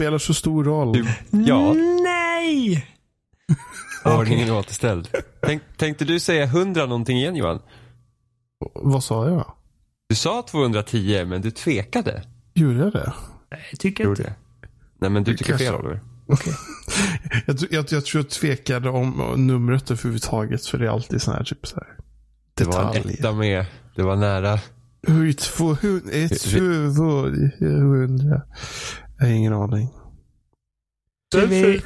spelar så stor roll. Du, ja, Nej! ordningen är återställd. Tänk, tänkte du säga 100 någonting igen Johan? Vad sa jag? Du sa 210 men du tvekade. Gjorde jag det? Nej, jag tycker Gjorde inte. det. Nej men du tycker fel. Oliver. Jag, tr- jag, jag tror jag tvekade om numret överhuvudtaget. För det är alltid sån här typ så här. Det var en Detaljer. etta med. Det var nära. Ett huvud, hundra. Jag har ingen aning. Så är vi,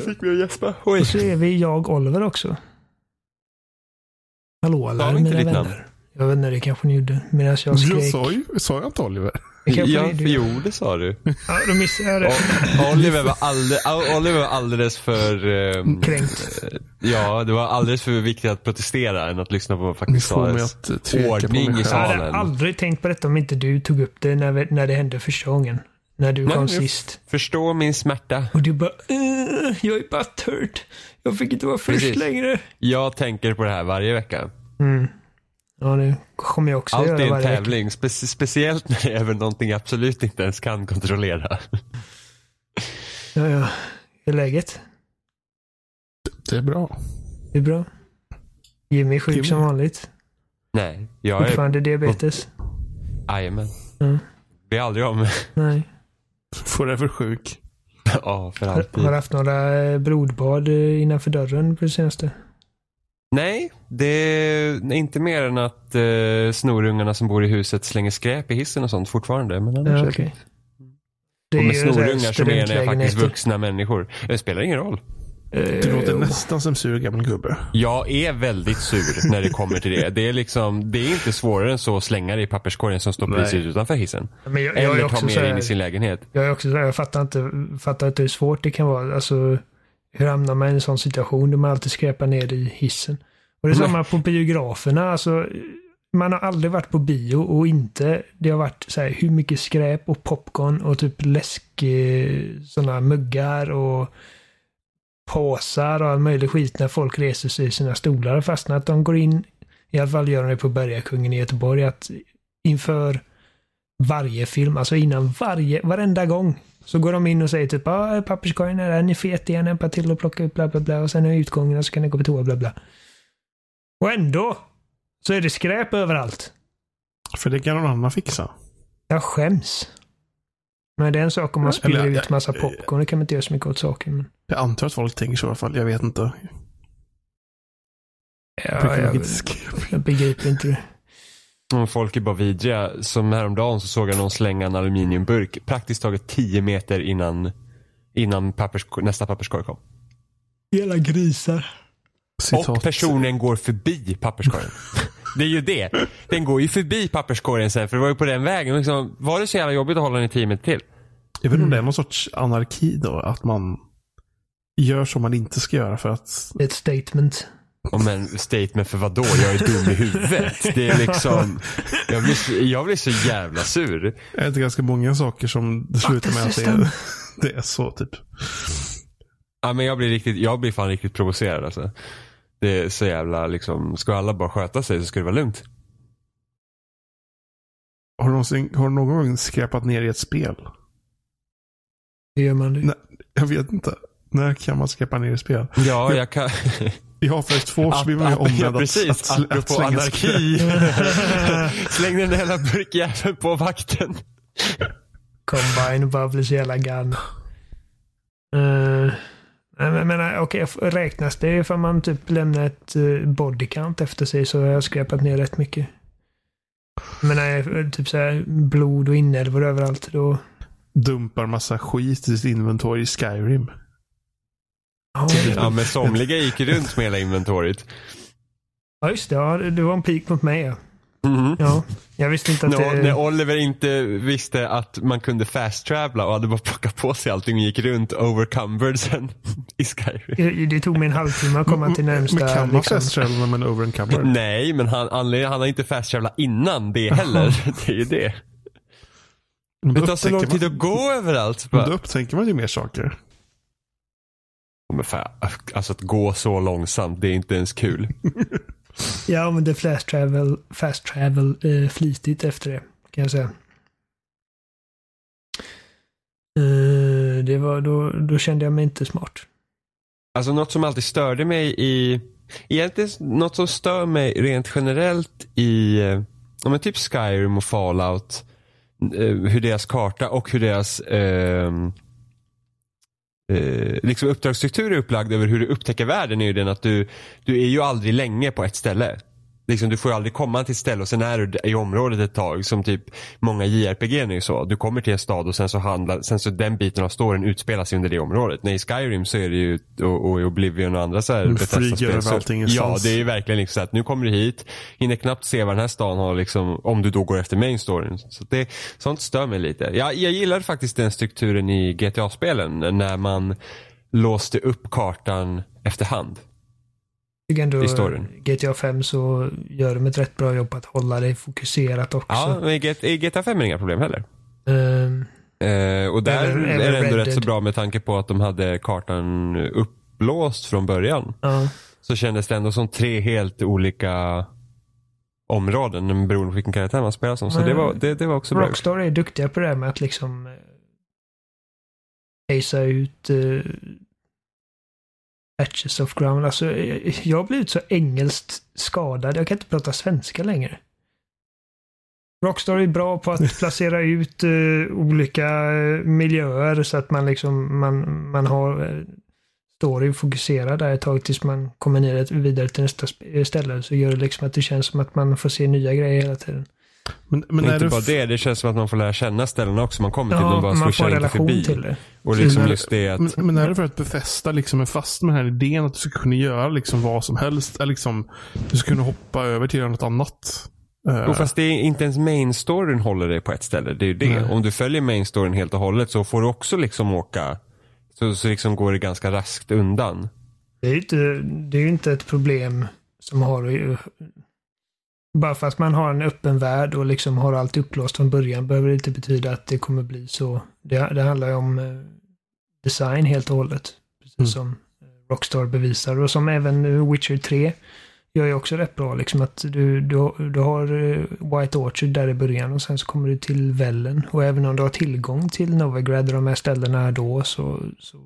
fick mig att gäspa. och så är vi jag, Oliver också. Hallå Sa inte mina vänner. namn? Jag vet inte, det kanske ni gjorde. Medan jag Jag skrek. sa ju, sa jag inte Oliver? Det Ja, jo det sa du. Ja, då missade jag det. Oliver var, alldeles, Oliver var alldeles för... ehm, Kränkt. Ja, det var alldeles för viktigt att protestera än att lyssna på vad Ni faktiskt sades. på Ordning i själv. Jag hade salen. aldrig tänkt på detta om inte du tog upp det när, vi, när det hände första gången. När du Nej, kom sist. Förstå min smärta. Och du bara "Uh, jag är butthurt. Jag fick inte vara först Precis. längre. Jag tänker på det här varje vecka. Mm. Ja, det kommer jag också Allt göra är en tävling. Spe speciellt när det är över någonting jag absolut inte ens kan kontrollera. Ja, ja. Hur är läget? Det är bra. Det är bra. Jimmy är sjuk Jimmy. som vanligt. Nej, jag är... Fortfarande diabetes. Jajamän. Mm. Blir aldrig av med. Nej. Forever sjuk. Ja, för Har, alltid. har du haft några eh, blodbad eh, innanför dörren på det senaste? Nej, det är inte mer än att eh, snorungarna som bor i huset slänger skräp i hissen och sånt fortfarande. Men annars Ja, är det Och med snorungar så menar jag faktiskt vuxna människor. Det spelar ingen roll. Du låter Eh, nästan som sur gammal gubbe. Jag är väldigt sur när det kommer till det. Det är liksom, det är inte svårare än så att slänga det i papperskorgen som står Nej. precis utanför hissen. Men jag, jag, är Eller ta också med det in i sin lägenhet. jag är också så här, jag fattar inte, fattar inte hur svårt det kan vara. Alltså, hur hamnar man i en sån situation där man alltid skräpar ner i hissen? Och det är samma på biograferna. Alltså, man har aldrig varit på bio och inte, det har varit så här hur mycket skräp och popcorn och typ läsk, eh, sådana muggar och påsar och all möjlig skit när folk reser sig i sina stolar och fastnar. Att de går in, i alla fall gör de det på Bergakungen i Göteborg, att inför varje film, alltså innan varje, varenda gång. Så går de in och säger typ ah, papperskorgen är där, ni fet igen, hjälpa till att plocka upp bla bla bla och sen är utgången och så kan ni gå på toa bla bla. Och ändå så är det skräp överallt. För det kan någon annan fixa. Jag skäms. Men det är en sak om man spiller Eller, ut massa popcorn, det kan man inte göra så mycket åt saken. Men... Jag antar att folk tänker så i alla fall. Jag vet inte. Ja, jag, jag begriper inte det. Folk är bara vidriga. Som häromdagen så såg jag någon slänga en aluminiumburk praktiskt taget 10 meter innan, innan pappersk- nästa papperskorg kom. Hela grisar. Citat. Och personen går förbi papperskorgen. det är ju det. Den går ju förbi papperskorgen sen för det var ju på den vägen. Liksom, var det så jävla jobbigt att hålla den i 10 meter till? Jag vet inte om det är någon sorts anarki då. Att man gör som man inte ska göra för att... Det är ett statement. Och men statement för vad då? Jag är dum i huvudet. Det är liksom, jag blir, så- jag blir så jävla sur. Jag vet ganska många saker som det slutar med att det är, det är så typ. Ja, men jag blir riktigt, jag blir fan riktigt provocerad alltså. Det är så jävla liksom, ska alla bara sköta sig så ska det vara lugnt. Har du, någonsin, har du någon gång skräpat ner i ett spel? Det gör man det. Nej. Jag vet inte. När kan man skräpa ner i spel? Ja, jag kan. I Half-Life 2 så blir man ju Ap- ombedd att, precis. att, sl- att Apropå slänga anarki. Släng den där jävla burkjäveln på vakten. Combine så jävla galna. Uh, men, men okej, räknas det ifall man typ lämnar ett uh, body count efter sig så har jag skräpat ner rätt mycket. Men nej, typ så här blod och inälvor överallt då. Dumpar massa skit i sitt inventory i Skyrim. Ja, Ja, men somliga gick runt med hela inventoriet. ja just det. Ja, det var en pik mot mig ja. Mhm. ja. Jag visste inte att När, det... när Oliver inte visste att man kunde fast travela och hade bara plockat på sig allting och gick runt overcumbered sen i Skyrim. det, det tog mig en halvtimme att komma till närmsta... Men kan man liksom. fast travel när man är over and covered? Nej, men han, anledningen- han har inte fast travelat innan det heller. Det är ju det. Men Det tar så lång upptäcker tid man- att gå överallt. Men Bara, då upptänker man ju mer saker. men men fan, alltså att gå så långsamt, det är inte ens kul. Jag använde fast travel, fast travel eh, flitigt efter det, kan jag säga. Eh, det var, då, då kände jag mig inte smart. Alltså något som alltid störde mig i, egentligen något som stör mig rent generellt i, eh, ja men typ Skyrim och Fallout, eh, hur deras karta och hur deras eh, eh, liksom uppdragsstruktur är upplagd över hur du upptäcker världen är ju den att du, du är ju aldrig länge på ett ställe. Liksom, du får ju aldrig komma till ett ställe och sen är du i området ett tag. Som typ många JRPG är ju så. Du kommer till en stad och sen så handlar, sen så den biten av storyn utspelar sig under det området. Nej, i Skyrim så är det ju, och, och i Oblivion och andra så här Bethesda-spel, så- allting Ja, det är ju verkligen liksom så att nu kommer du hit, hinner knappt se vad den här stan har liksom, om du då går efter main storyn. Så det, sånt stör mig lite. Jag, jag gillar faktiskt den strukturen i GTA-spelen när man låste upp kartan efterhand. Tycker ändå I storyn. GTA 5 så gör de ett rätt bra jobb att hålla dig fokuserat också. Ja, men i GTA 5 är det inga problem heller. Ehm, Eh, och där Eller- är eller det ändå Red rätt så bra med tanke på att de hade kartan upplåst från början. ja. Så kändes det ändå som tre helt olika områden beroende på vilken karaktär man spelar som. Så Men- det var, det, det var också bra gjort. Rockstar är duktiga på det här med att liksom eh, pacea ut uh, patches of ground. Alltså, eh, jag har blivit så engelskt skadad. Jag kan inte prata svenska längre. Rockstar är bra på att placera ut eh, olika eh, miljöer så att man liksom man, man har uh, storyn fokuserad där ett tag tills man kommer ner vidare till nästa ställe. Så gör det liksom att det känns som att man får se nya grejer hela tiden. Men, men inte det bara det, det känns som att man får lära känna ställena också man kommer till. Ja, de bara man får en relation förbi. till det. Och liksom Men- just det att Men, men är det för att Befästa liksom är fast med den här idén att du ska kunna göra liksom vad som helst? Eller liksom, du ska kunna hoppa över till något annat? Eh, Jo, fast det är inte ens main storyn håller dig på ett ställe. Det är ju det. Nej. Om du följer main storyn helt och hållet så får du också liksom åka. Så, så liksom går det ganska raskt undan. Det är ju inte, det är ju inte ett problem som har att- bara för att man har en öppen värld och liksom har allt upplåst från början behöver det inte betyda att det kommer bli så. Det, det handlar ju om eh, design helt och hållet. Precis Mm. som eh, Rockstar bevisar och som även eh, Witcher 3 gör ju också rätt bra. Liksom att du, du, du har White Orchard där i början och sen så kommer du till Vellen. Och även om du har tillgång till Novigrad och de här ställena då så, så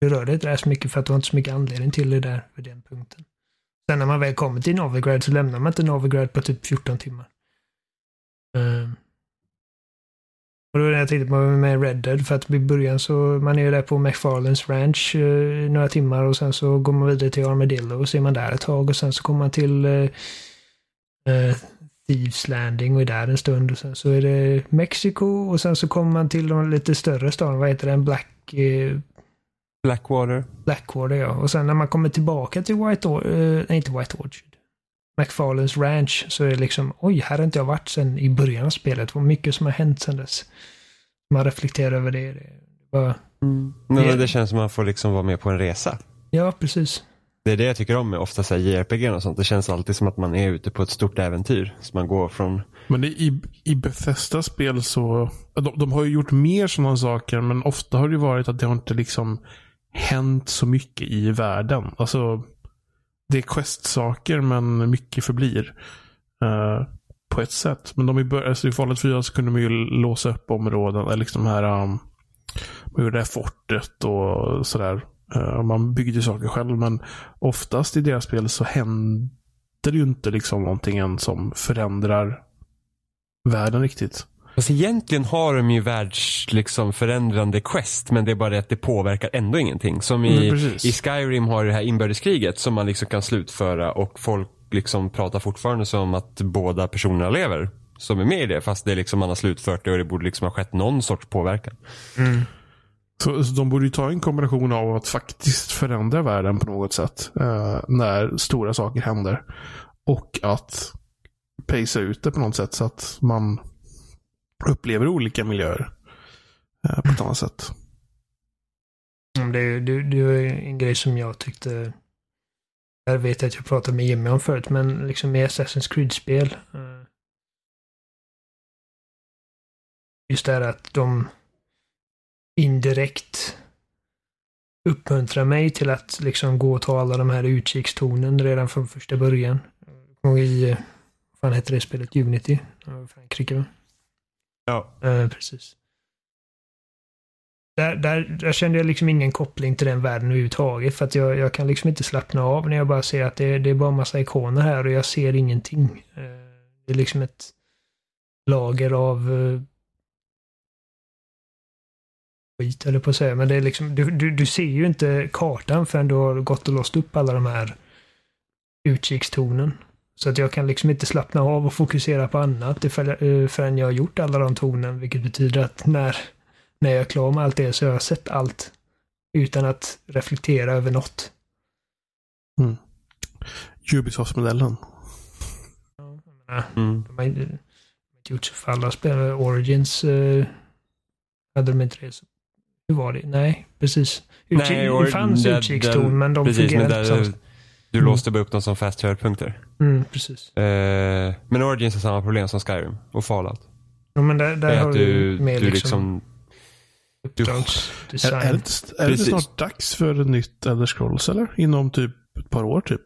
du rör dig inte där så mycket för att du har inte så mycket anledning till det där vid den punkten. Sen när man väl kommer till Novigrad så lämnar man inte Novigrad på typ 14 timmar. Ehm. Och då är det jag tänkte på med Red Dead för att i början så man är ju där på McFarlands Ranch eh, några timmar och sen så går man vidare till Armadillo och så är man där ett tag och sen så kommer man till eh, eh Thieves Landing och är där en stund och sen så är det Mexiko och sen så kommer man till de lite större staden, vad heter den? Black eh, Blackwater. Blackwater ja. Och sen när man kommer tillbaka till White Orchard, eh, nej inte White Orchard. McFarlanes Ranch så är det liksom, oj, här har inte jag varit sedan i början av spelet. Vad mycket som har hänt sedan dess. Man reflekterar över det. det bara, Men Det- det känns som att man får liksom vara med på en resa. ja, precis. Det är det jag tycker om med ofta så här JRPG och sånt. Det känns alltid som att man är ute på ett stort äventyr. Så man går från Men i, i Bethesda spel så, de, de har ju gjort mer sådana saker, men ofta har det varit att det har inte liksom hänt så mycket i världen. Alltså, det är quest-saker, men mycket förblir. Uh, på ett sätt. Men de i, bör- alltså i Fallout 4 så kunde man ju låsa upp områden, eller liksom här, um, man gjorde det här fortet och sådär. Uh, man byggde saker själv, men oftast i deras spel så händer det ju inte liksom någonting än som förändrar världen riktigt. Fast egentligen har de ju världs liksom förändrande quest men det är bara det att det påverkar ändå ingenting. Som i, Mm, i Skyrim har det här inbördeskriget som man liksom kan slutföra och folk liksom pratar fortfarande som att båda personerna lever. Som är med i det fast det är liksom man har slutfört det och det borde liksom ha skett någon sorts påverkan. Så, så de borde ju ta en kombination av att faktiskt förändra världen på något sätt. Eh, när stora saker händer. Och att pacea ut det på något sätt så att man upplever olika miljöer. Eh, på ett annat sätt. Mm, det, det, det är en grej som jag tyckte jag vet att jag pratade med Jimmy om förut, men liksom i Assassin's Creed-spel. Eh, just det här att de indirekt uppmuntrar mig till att liksom gå och ta alla de här utkikstornen redan från första början. Jag i, vad fan heter det spelet? Unity? Frankrike va? Ja. Eh, precis. Där, där, där kände jag liksom ingen koppling till den världen överhuvudtaget. För att jag, jag kan liksom inte slappna av när jag bara ser att det, det är bara massa ikoner här och jag ser ingenting. Eh, det är liksom ett lager av eh, skit eller på att säga. Men det är liksom, du, du, du ser ju inte kartan förrän du har gått och låst upp alla de här utkikstornen. Så att jag kan liksom inte slappna av och fokusera på annat eh, förrän jag har gjort alla de tornen. Vilket betyder att när, när jag är klar med allt det så har jag sett allt. Utan att reflektera över något. Ubisoft-modellen. Jag menar, Mm. De har inte gjort så för alla spelare. Origins eh, hade de inte det. Så, hur var det? Nej, precis. Utkik, Nej, det fanns utkikstorn, där- men de Precis, fungerade inte du Mm. låste bara upp dem som fast turn-punkter. Mm, precis. Eh, men Origins har samma problem som Skyrim och Fallout. Ja, men där, Det där är har att du du, mer du liksom, liksom... du- Är, är, det, är det snart dags för ett nytt Elder Scrolls eller? Inom typ ett par år typ?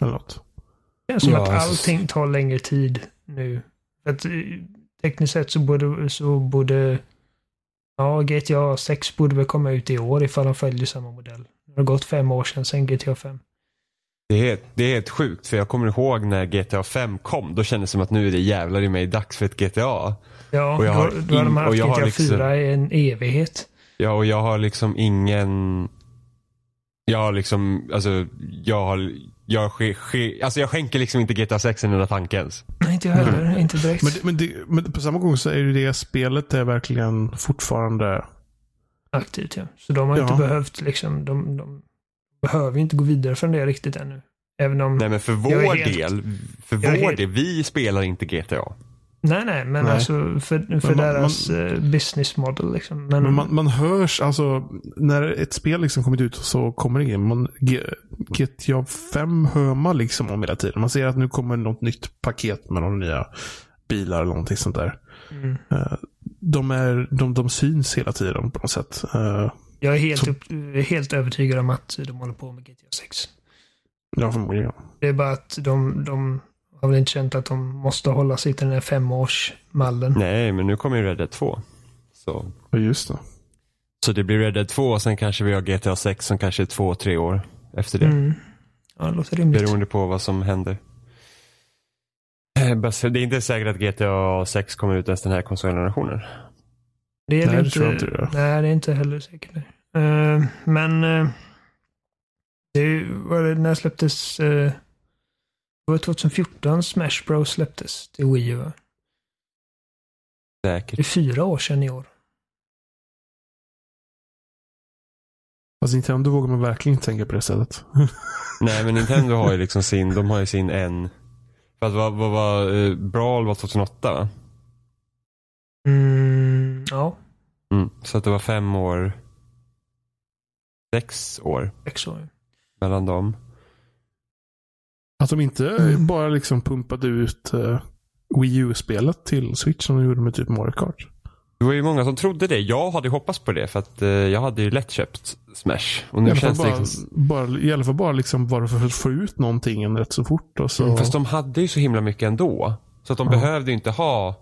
Eller något. Det känns som Ja, att alltså- allting tar längre tid nu. För att, eh, tekniskt sett så borde, så borde ja, GTA 6 borde väl komma ut i år ifall de följer samma modell. Det har gått fem år sedan, sen GTA 5. Det är, helt- det är helt sjukt för jag kommer ihåg när GTA 5 kom. Då kändes det som att nu är det jävlar i mig dags för ett GTA. Ja, Och jag har då, då har de haft och jag har GTA liksom- 4 i en evighet. Ja, och jag har liksom ingen... Jag har liksom, alltså, jag har, jag, ske, ske, alltså jag skänker liksom inte GTA 6 en enda tanke ens. Nej, inte jag heller. Inte direkt. Men, men, det, men på samma gång så är ju det spelet är verkligen fortfarande... Aktivt, ja. Så de har Ja. inte behövt liksom, de, de behöver ju inte gå vidare från det riktigt ännu. Även om... Nej men för vår helt- del, för vår helt- del, vi spelar inte GTA. Nej, nej, men Nej. alltså för, för Men man- deras eh, business model liksom. Men, Men man, man hörs, alltså när ett spel liksom kommit ut så kommer det in. Man, GTA 5 hör man liksom om hela tiden. Man ser att nu kommer något nytt paket med några nya bilar eller någonting sånt där. mm. Eh, De, är, de, de syns hela tiden på något sätt. Jag är helt, upp, helt övertygad om att de håller på med GTA 6. Ja, förmodligen. Det är bara att de, de har väl inte känt att de måste hålla sig till den här femårsmallen. Nej, men nu kommer ju Red Dead 2. Så, Ja, just det. så det blir Red Dead 2 och sen kanske vi har GTA 6 som kanske är två, tre år efter det. Mm. Ja, det låter rimligt. Beroende på vad som händer. Eh, Det är inte säkert att GTA 6 kommer ut ens den här konsolgenerationen. Det är Nej, det det inte. inte det. Nej, det är inte heller säkert. Uh, men uh, det var det, när släpptes... Uh, det var 2014 Smash Bros släpptes till Wii U. va? Det är Säkert. fyra år sedan i år. Fast Nintendo vågar man verkligen inte tänka på det sättet. Nej, men Nintendo har ju liksom sin, de har ju sin en. För att vad, var, eh, Brawl var 2008 va? Mm, ja, Mm. Så att det var fem år. Sex år sex år. mellan dem. Att de inte Mm. bara liksom pumpade ut uh, Wii U-spelet till Switch som de gjorde med typ Mario Kart. Det var ju många som trodde det. Jag hade hoppats på det för att eh, jag hade ju lätt köpt Smash. Och I nu alla, fall känns det bara, liksom... bara, I alla fall bara liksom bara för att få ut någonting rätt så fort. Och så. Mm, Fast de hade ju så himla mycket ändå. Så att de Ja. behövde ju inte ha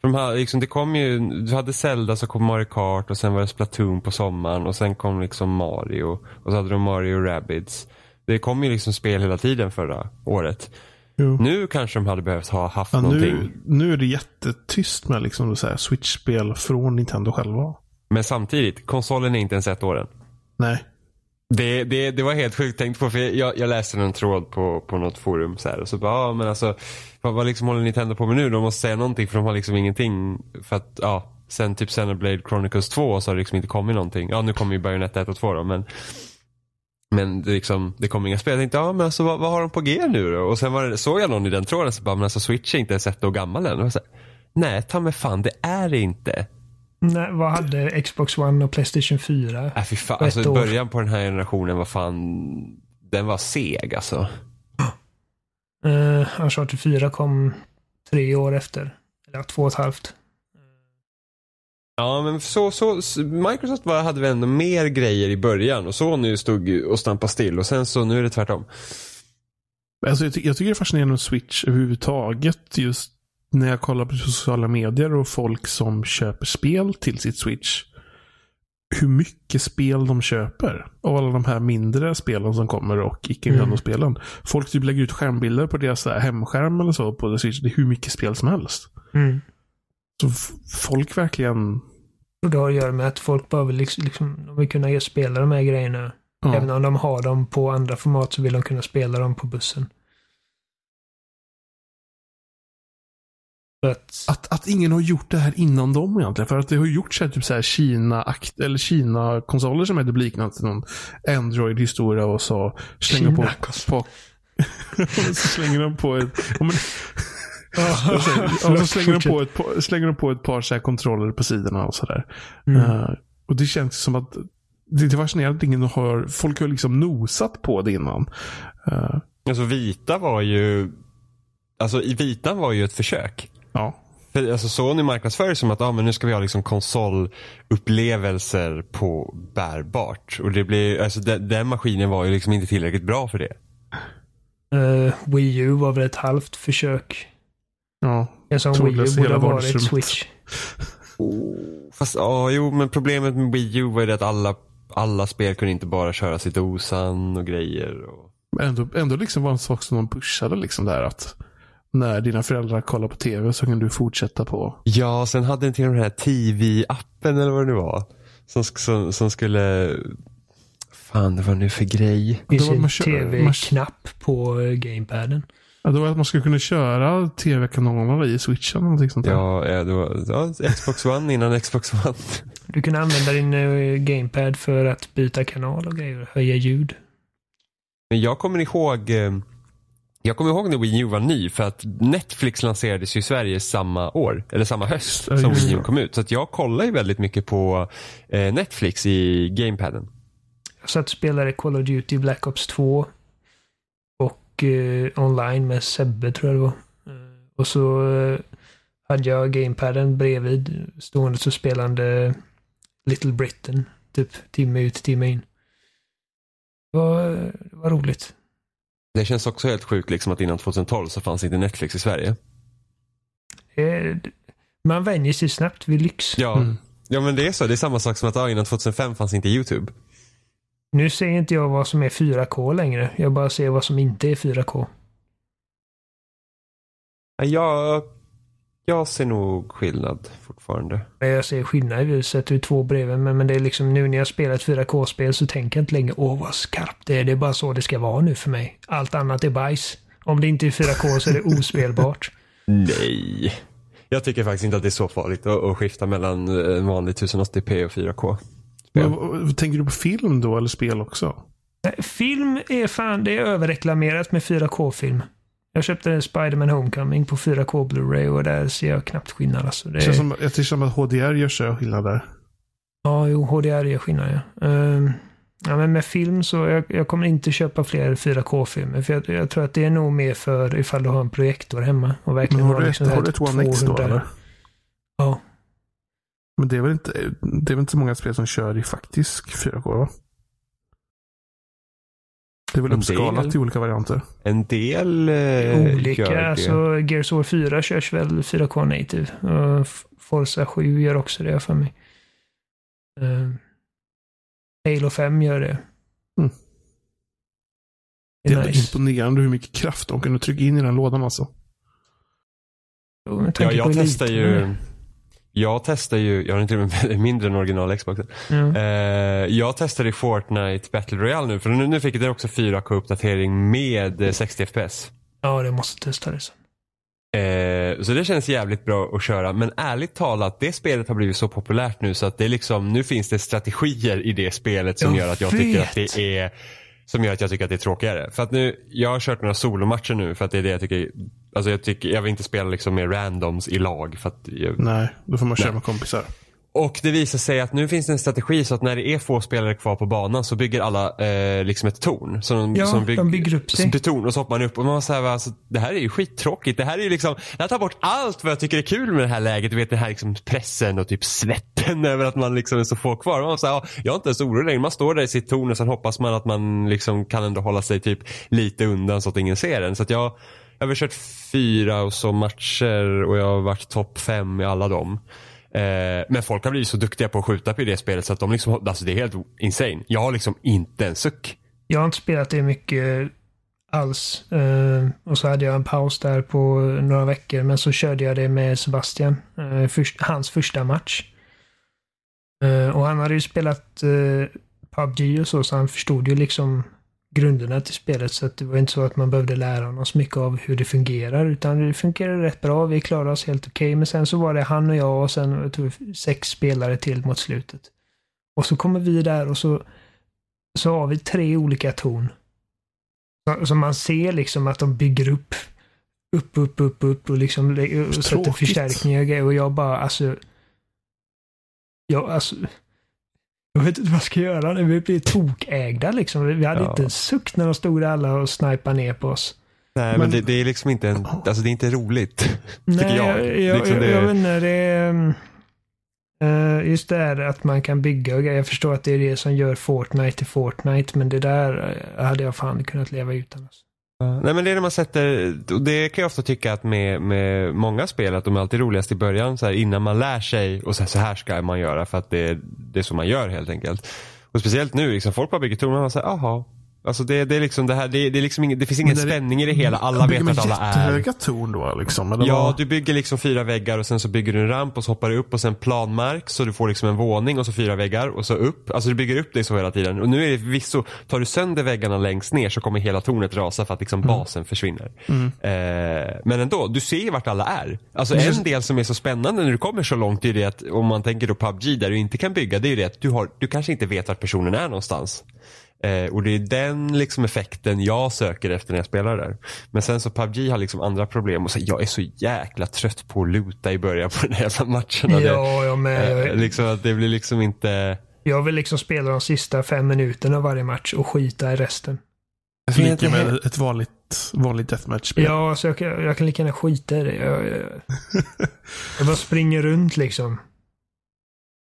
de hade, liksom, det kom ju, du hade Zelda så kom Mario Kart och sen var det Splatoon på sommaren och sen kom liksom Mario och så hade de Mario Rabbids. Det kom ju liksom spel hela tiden förra året. Jo. Nu kanske de hade behövt ha haft Ja, någonting. nu, nu är det jättetyst med liksom här Switch-spel från Nintendo själva. Men samtidigt, konsolen är inte ens ett år än. Nej. Det, det, det var helt sjukt tänkt på för jag, jag läste en tråd på, på något forum så här och så bara, ja men alltså vad, vad liksom håller Nintendo på med nu? De måste säga någonting för de har liksom ingenting för att ja, sen typ Xenoblade Chronicles 2 så har det liksom inte kommit någonting. Ja nu kommer ju Bayonetta 1 och 2 då men men det, liksom, det kom inga spel. Jag tänkte, ja men alltså vad, vad har de på G nu då? Och sen var det, såg jag någon i den tråden så bara, men alltså Switch är inte ens ett år gammal än. Och så här, Nej, ta mig fan, det är det inte. Nej, vad hade Xbox One och Playstation 4? Äh, fy fan, alltså början på den här generationen var fan, den var seg alltså. Uh, Uncharted 4 kom tre år efter. Eller två och ett halvt. Ja, men så, så, Microsoft var, hade väl ändå mer grejer i början och Sony stod och stampade still och sen så nu är det tvärtom. Alltså, jag, ty jag tycker det är fascinerande med Switch överhuvudtaget. Just när jag kollar på sociala medier och folk som köper spel till sitt Switch. Hur mycket spel de köper. Av alla de här mindre spelen som kommer och icke Mm. spelen Folk typ lägger ut skärmbilder på deras hemskärm eller så på Switch. Det är hur mycket spel som helst. Mm. Så folk verkligen... Och det har att göra med att folk vill, liksom, liksom, de vill kunna spela de här grejerna. Ja. Även om de har dem på andra format så vill de kunna spela dem på bussen. För att, Att, ingen har gjort det här innan dem egentligen. För att det har gjorts så här, typ så här Kina, akt, eller Kina-konsoler som är typ liknande till någon Android-historia och så slänger på, på så slänger de på ett... Men, och så, och så slänger, de på ett, par- slänger de på ett par så här kontroller på sidorna och sådär. Mm. Eh, och det känns som att det är fascinerande att ingen har, folk har liksom nosat på det innan. Eh, Alltså Vita var ju, alltså i Vita var ju ett försök. Ja. För, alltså Sony marknadsför som att ah, men nu ska vi ha liksom konsolupplevelser på bärbart. Och det blir, alltså den, den maskinen var ju liksom inte tillräckligt bra för det. Eh, Wii U var väl ett halvt försök. Ja. En sån Wii U borde ha varit. Switch. Fast ja, jo men problemet med Wii U var ju det att alla, alla spel kunde inte bara köras i dosan och grejer. Och... Men ändå, ändå liksom var en sak som de pushade liksom där att när dina föräldrar kollar på tv så kan du fortsätta på. Ja, sen hade den till den här TV-appen eller vad det nu var. Som, som, som skulle, fan det var nu för grej. Det var en tv-knapp på eh, gamepaden. Ja, då var det att man skulle kunna köra tv-kanalerna i switchen eller någonting sånt där. Ja, ja, det var ja, Xbox One innan Xbox One. Du kan använda din eh, gamepad för att byta kanal och grejer. Höja ljud. Men jag kommer ihåg eh, jag kommer ihåg när Wii U var ny för att Netflix lanserades ju i Sverige samma år, eller samma höst Ja, som Wii U kom ut. Så att jag kollar ju väldigt mycket på eh, Netflix i gamepaden. Jag satt och spelade Call of Duty Black Ops 2. Och eh, online med Sebbe tror jag det var. Eh, och så eh, hade jag gamepaden bredvid. Stående så spelande Little Britain. Typ timme ut, timme in. Det var, det var roligt. Det känns också helt sjukt liksom att innan 2012 så fanns inte Netflix i Sverige. Eh, man vänjer sig snabbt vid lyx. Ja, Mm. ja men det är så. Det är samma sak som att ja, innan 2005 fanns inte YouTube. Nu ser inte jag vad som är 4K längre. Jag bara ser vad som inte är 4K. Ja, Jag, jag ser nog skillnad fortfarande. Men Jag ser skillnad. Vi sätter ju två bredvid. Men, men det är liksom nu när jag spelar ett 4K-spel så tänker jag inte längre åh vad skarpt det är. Det är bara så det ska vara nu för mig. Allt annat är bajs. Om det inte är 4K så är det ospelbart. Nej. Jag tycker faktiskt inte att det är så farligt att, att skifta mellan eh, en vanlig 1080p och 4K. Men, tänker du på film då eller spel också? Nej, Film är fan, det är överreklamerat med 4K-film. Jag köpte Spider-Man Homecoming på 4K Blu-ray och där ser jag knappt skillnad. Alltså. Det känns som, jag tycker som att HDR gör så skillnad där. ja, jo, HDR gör skillnad ja. Ehm, ja. Men med film så, jag, jag kommer inte köpa fler 4K-filmer. För jag, jag tror att det är nog mer för ifall du har en projektor hemma. Och Men verkligen har du ett, liksom har du ett One X då 200 eller? Ja. Men det är väl inte, det är väl inte så många spel som kör i faktisk 4K va? Det är väl uppskalat del. i olika varianter. En del eh, Olika, gör det. alltså Gears of War 4 körs väl 4K native. Och Forza 7 gör också det för mig. Uh, Halo 5 gör det. Mm. Det Det är är nice. imponerande hur mycket kraft de kunde trycka in i den lådan alltså. Jo, Ja, jag testar ju. Jag testar ju, jag har inte med mindre än original Xboxen. Ja. Eh, jag testade i Fortnite Battle Royale nu, för nu, nu fick den också 4K-uppdatering med eh, 60 FPS. ja, det måste testa det sen. Eh, så det känns jävligt bra att köra. Men ärligt talat, det spelet har blivit så populärt nu så att det är liksom, nu finns det strategier i det spelet som Jag gör att jag vet. tycker att det är som gör att jag tycker att det är tråkigare. För att nu, jag har kört några solomatcher nu för att det är det jag tycker, alltså jag tycker, jag vill inte spela liksom med randoms i lag för att jag, Nej, då får man köra Nej. med kompisar. Och det visar sig att nu finns det en strategi så att när det är få spelare kvar på banan så bygger alla eh, liksom ett torn. Så de, Ja, som de bygger upp sig. torn och så hoppar man upp och man säger alltså, det här är ju skittråkigt. Det här är ju liksom, det här tar bort allt vad jag tycker är kul med det här läget. Du vet den här liksom pressen och typ svett makten över att man liksom är så få kvar. Man säger, ja, jag är inte ens orolig längre. Man står där i sitt torn och sen hoppas man att man liksom kan ändå hålla sig typ lite undan så att ingen ser en. Så att jag, jag har kört fyra och så matcher och jag har varit topp fem i alla dem. Eh, men folk har blivit så duktiga på att skjuta på det spelet så att de liksom, alltså det är helt insane. Jag har liksom inte en suck. Jag har inte spelat det mycket alls. Eh, och så hade jag en paus där på några veckor. Men så körde jag det med Sebastian. Eh, först, hans första match. Eh, och han hade ju spelat eh, PubG och så, så han förstod ju liksom grunderna till spelet. Så att det var inte så att man behövde lära honom så mycket av hur det fungerar. Utan det fungerade rätt bra. Vi klarade oss helt okej. Okay. Men sen så var det han och jag och sen jag tror, sex spelare till mot slutet. Och så kommer vi där och så, så har vi tre olika torn. Så, man ser liksom att de bygger upp upp, upp, upp, upp och liksom och sätter förstärkningar och jag bara alltså. Jag alltså. Jag vet inte vad jag ska göra nu. Vi blir tokägda liksom. Vi hade ja. inte en suck när de stod alla och snipade ner på oss. Nej, men, men det, det, är liksom inte en, alltså det är inte roligt. Nej, jag. Jag, jag, liksom det... jag vet inte, det är... Uh, just det här att man kan bygga och Jag förstår att det är det som gör Fortnite till Fortnite, men det där uh, hade jag fan kunnat leva utan. Alltså. Nej men det är när man sätter, och det kan jag ofta tycka att med, med många spel att de är alltid roligast i början så här, innan man lär sig och så här, så här ska man göra för att det, det är så man gör helt enkelt. Och speciellt nu, liksom, folk bara bygger torn och man säger jaha, Alltså det, det är liksom det här, det, det, är liksom ing, det finns ingen det, spänning i det hela. Alla vet att alla är. jättehöga torn då liksom? Eller ja, vad? du bygger liksom fyra väggar och sen så bygger du en ramp och så hoppar du upp och sen planmark så du får liksom en våning och så fyra väggar och så upp. Alltså du bygger upp det så hela tiden. Och nu är det förvisso, tar du sönder väggarna längst ner så kommer hela tornet rasa för att liksom mm. basen försvinner. Mm. Eh, men ändå, du ser ju vart alla är. Alltså en del som är så spännande när du kommer så långt är det att om man tänker då PubG där du inte kan bygga, det är ju det att du, har, du kanske inte vet vart personen är någonstans. Eh, och det är den liksom effekten jag söker efter när jag spelar där. Men sen så PubG har liksom andra problem och så, jag är så jäkla trött på att luta i början på den här jävla matcherna. Ja, jag med. Eh, liksom att det blir liksom inte... Jag vill liksom spela de sista fem minuterna av varje match och skita i resten. Alltså lika med ett vanligt, vanligt deathmatch-spel. Ja, så jag, jag, kan lika gärna skita i det. Jag, jag, jag bara springer runt liksom.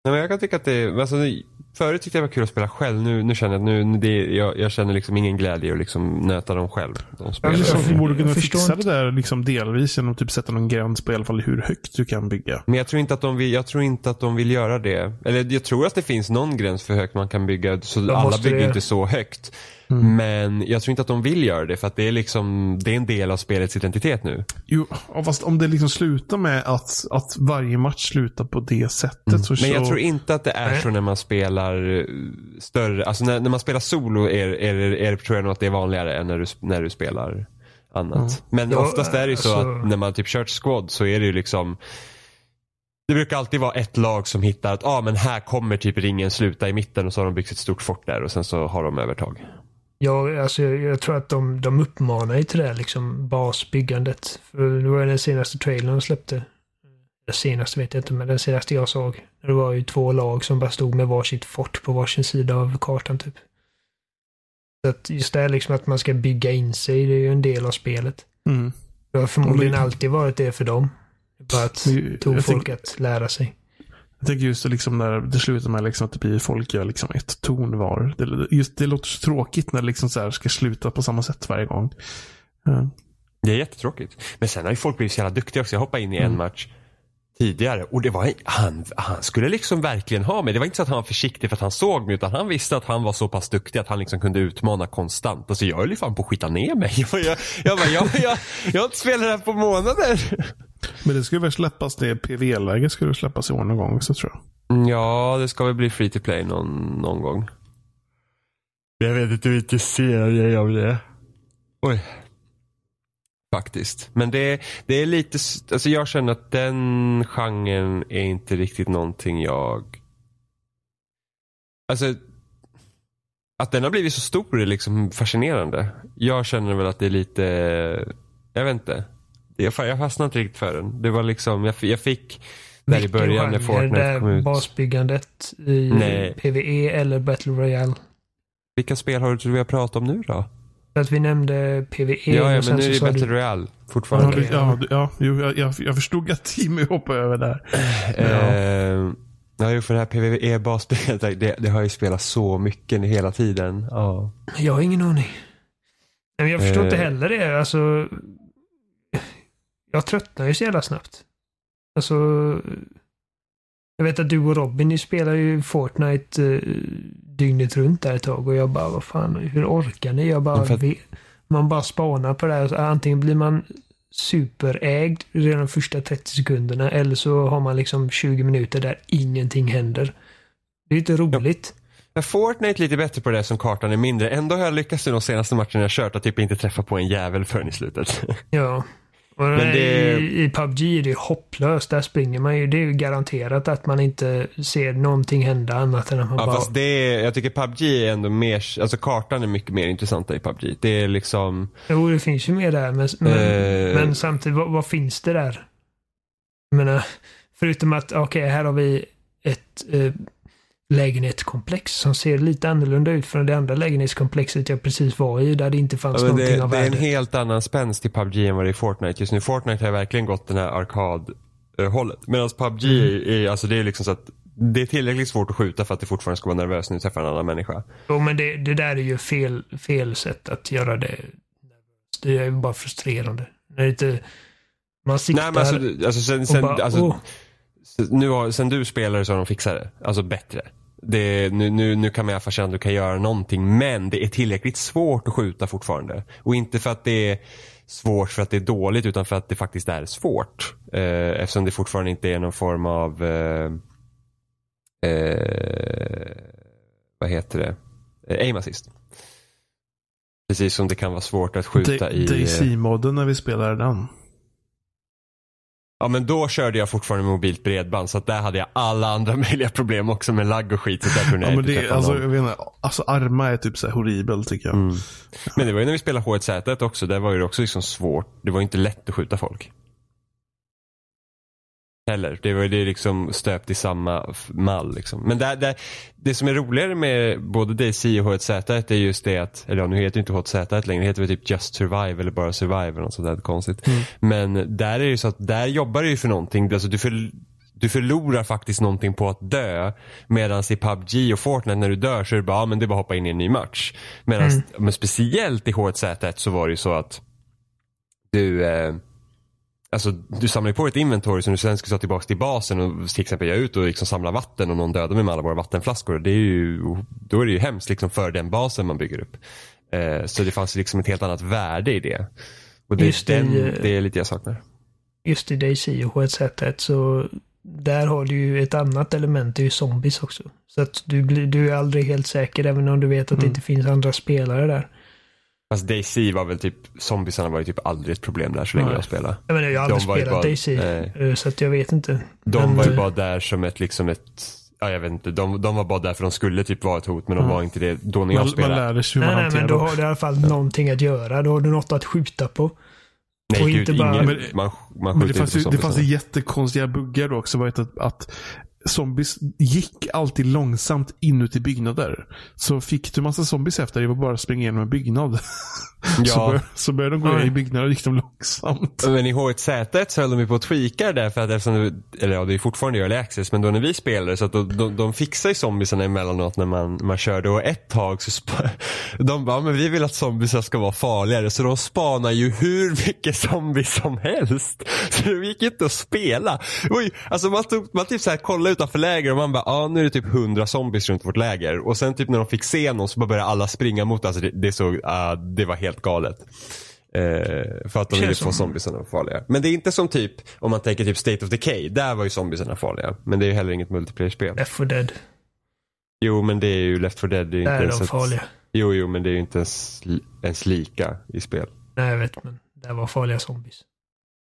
Nej, men jag kan tycka att det, alltså, förut tyckte jag det var kul att spela själv. Nu, nu känner jag att nu, det, jag, jag känner liksom ingen glädje att liksom nöta dem själv. De ja, liksom, du borde kunna fixa det där liksom delvis genom att typ sätta någon gräns på i alla fall hur högt du kan bygga. Men jag tror inte att de vill, jag tror inte att de vill göra det. Eller jag tror att det finns någon gräns för hur högt man kan bygga. Så alla bygger det. inte så högt. Mm. Men jag tror inte att de vill göra det för att det är liksom det är en del av spelets identitet nu. Jo, fast om det liksom slutar med att, att varje match slutar på det sättet mm. så Men jag tror inte att det är så när man spelar eh, större, alltså när, när man spelar solo är, är, är, tror jag nog att det är vanligare än när du, när du spelar annat. Mm. Men ja, oftast är det ju så alltså... att när man typ kört squad så är det ju liksom det brukar alltid vara ett lag som hittar att ah, men här kommer typ ringen sluta i mitten och så har de byggt ett stort fort där och sen så har de övertag. Ja, alltså jag, jag, tror att de, de uppmanar ju till det här liksom basbyggandet. För det var den senaste trailern de släppte. Den senaste vet jag inte, men den senaste jag såg. Det var ju två lag som bara stod med varsitt fort på varsin sida av kartan typ. Så att just det här liksom att man ska bygga in sig, det är ju en del av spelet. Mm. Det har förmodligen alltid varit det för dem. Bara att tog folk att lära sig. Jag tänker just liksom när det slutar med liksom att det blir folk gör liksom ett ton var. Det, just, det låter så tråkigt när det liksom så ska sluta på samma sätt varje gång. Ja. Det är jättetråkigt. Men sen har ju folk blivit så jävla duktiga också. Jag hoppade in i en mm. match tidigare och det var han, han skulle liksom verkligen ha mig. Det var inte så att han var försiktig för att han såg mig utan han visste att han var så pass duktig att han liksom kunde utmana konstant. Alltså jag höll ju fan på att skita ner mig. Jag, jag, jag, bara, jag, jag, jag har inte spelat det här på månader. Men det ska väl släppas, det PVL-läge ska det släppas i år någon gång så tror jag. Ja, det ska väl bli free to play någon, någon gång. Jag vet inte jag är av det. Oj. Faktiskt. Men det, det är lite, alltså jag känner att den genren är inte riktigt någonting jag... Alltså, att den har blivit så stor är liksom fascinerande. Jag känner väl att det är lite, jag vet inte. Jag, jag fastnade inte riktigt för den. Det var liksom, jag, jag fick där i början när Fortnite kom ut. basbyggandet i Nej. PVE eller Battle Royale? Vilka spel har du vi har pratat om nu då? Att vi nämnde PVE. Ja, ja men nu är det Battle du... Royale fortfarande. Okay. Ja, ja, jo, jag, jag förstod att Timmy hoppade över där. Eh, Ja, ju för det här PVE-basspelet, det, det har ju spelat så mycket hela tiden. Ja. Jag har ingen aning. Men jag förstår Eh. inte heller det. Alltså, jag tröttnar ju så jävla snabbt. Alltså, jag vet att du och Robin, ni spelar ju Fortnite eh, dygnet runt där ett tag och jag bara, vad fan, hur orkar ni? Jag bara, att- man bara spanar på det här. Antingen blir man superägd redan de första 30 sekunderna eller så har man liksom 20 minuter där ingenting händer. Det är inte roligt. Men Fortnite är lite bättre på det som kartan är mindre. Ändå har jag lyckats i de senaste matcherna jag kört att typ inte träffa på en jävel förrän i slutet. Ja. Men det- i, I PubG är det hopplöst. Där springer man ju. Det är ju garanterat att man inte ser någonting hända annat än att man Ja, bara... fast det är, jag tycker PubG är ändå mer, alltså kartan är mycket mer intressant i PubG. Det är liksom, Jo, det finns ju mer där. Men, men, Eh. men samtidigt, vad, vad finns det där? Jag menar, förutom att, okej, här har vi ett eh, lägenhetskomplex som ser lite annorlunda ut från det andra lägenhetskomplexet jag precis var i, där det inte fanns ja, någonting det, av det är en värde. helt annan spänst i PubG än vad det är i Fortnite just nu. Fortnite har verkligen gått den här arkad-hållet. Medan PubG Mm. är, är, alltså det är liksom så att det är tillräckligt svårt att skjuta för att det fortfarande ska vara nervös när du träffar en annan människa. Jo, men det, det där är ju fel, fel sätt att göra det. Det är ju bara frustrerande. Det inte... Man siktar Nej men alltså, alltså sen, sen, bara, alltså, åh, nu har, sen du spelade så har de fixat det. Alltså bättre. Det, nu, nu, nu kan man i alla fall känna att du kan göra någonting men det är tillräckligt svårt att skjuta fortfarande. Och inte för att det är svårt för att det är dåligt utan för att det faktiskt är svårt. Eh, eftersom det fortfarande inte är någon form av eh, eh, vad heter det? Eh, aim assist. Precis som det kan vara svårt att skjuta i... eh, DayZ-modden när vi spelade den. Ja men då körde jag fortfarande mobilt bredband så att där hade jag alla andra möjliga problem också med lagg och skit. Så där kunde jag Ja, men inte det, alltså, någon. jag vet inte, alltså Arma är typ så här horribel tycker jag. Mm. Men det var ju när vi spelade H1Z1 också. Där var ju det också liksom svårt. Det var ju inte lätt att skjuta folk. Heller. Det var ju det liksom stöpt i samma mall liksom. Men där, där, det som är roligare med både DayZ och H1Z1 är just det att, eller ja, nu heter det inte H1Z1 längre, det heter väl typ Just Survive eller bara Survive eller något sånt där konstigt. Men där är det ju så att där jobbar du ju för någonting. Alltså du, för, du förlorar faktiskt någonting på att dö. Medan i PubG och Fortnite när du dör så är det bara, ja, men det är bara att hoppa in i en ny match. Medan, men speciellt i H1Z1 så var det ju så att du eh, Alltså du samlar ju på ett inventory som du sen ska ta tillbaka till basen och till exempel jag är ute och liksom samlar vatten och någon dödar mig med alla våra vattenflaskor. Det är ju, då är det ju hemskt liksom för den basen man bygger upp. Eh, så det fanns liksom ett helt annat värde i det. Och det, Just den, i, eh, det är lite jag saknar. just i DayZ och H1Z1 så där har du ju ett annat element, det är ju zombies också. Så att du, blir, du är aldrig helt säker även om du vet att det inte finns andra spelare där. Fast DayZ var väl typ, zombiesarna var ju typ aldrig ett problem där så länge Nej. jag spelade. Jag menar, jag har aldrig spelat bara- nej. eh, så att jag vet inte. De Men, var ju bara där som ett, liksom ett, ja jag vet inte, de, de var bara där för de skulle typ vara ett hot men de Ja. var inte det då när jag Man, man spelade. lärde sig hur Nej, man nej, men hanterar då har du i alla fall någonting att göra. Då har du något att skjuta på. Nej och gud, inte bara- ingen, Men- man, man Men det fanns, ju, inte det fanns jättekonstiga buggar då också. Vet att, att zombies gick alltid långsamt inuti byggnader. Så fick du massa zombies efter dig, det var bara att springa igenom en byggnad. så, Ja. bör, så började de gå Oj. i byggnader och gick de långsamt. Men i H1Z1 så höll de ju på att tweaka där för att eftersom det, eller ja det är fortfarande early access men då när vi spelade så att de, de, de fixar ju zombiesarna emellanåt när man, man körde och ett tag så de bara men vi vill att zombiesar ska vara farligare så de spanar ju hur mycket zombies som helst. Så det gick inte att spela. Det ju, alltså man, tog, man typ så här kollade utanför läger och man bara ja nu är det typ 100 zombies runt vårt läger och sen typ när de fick se någon så bara började alla springa mot alltså det, det såg, ah, det var helt galet. Eh, för att de ville få zombiesarna farliga. Men det är inte som typ, om man tänker typ State of Decay, där var ju zombiesarna farliga. Men det är ju heller inget multiplayer-spel. Left 4 Dead. Jo men det är ju Left 4 Dead, det är Där är de ett- farliga. Jo jo men det är ju inte ens, ens lika i spel. Nej, jag vet, men där var farliga zombies.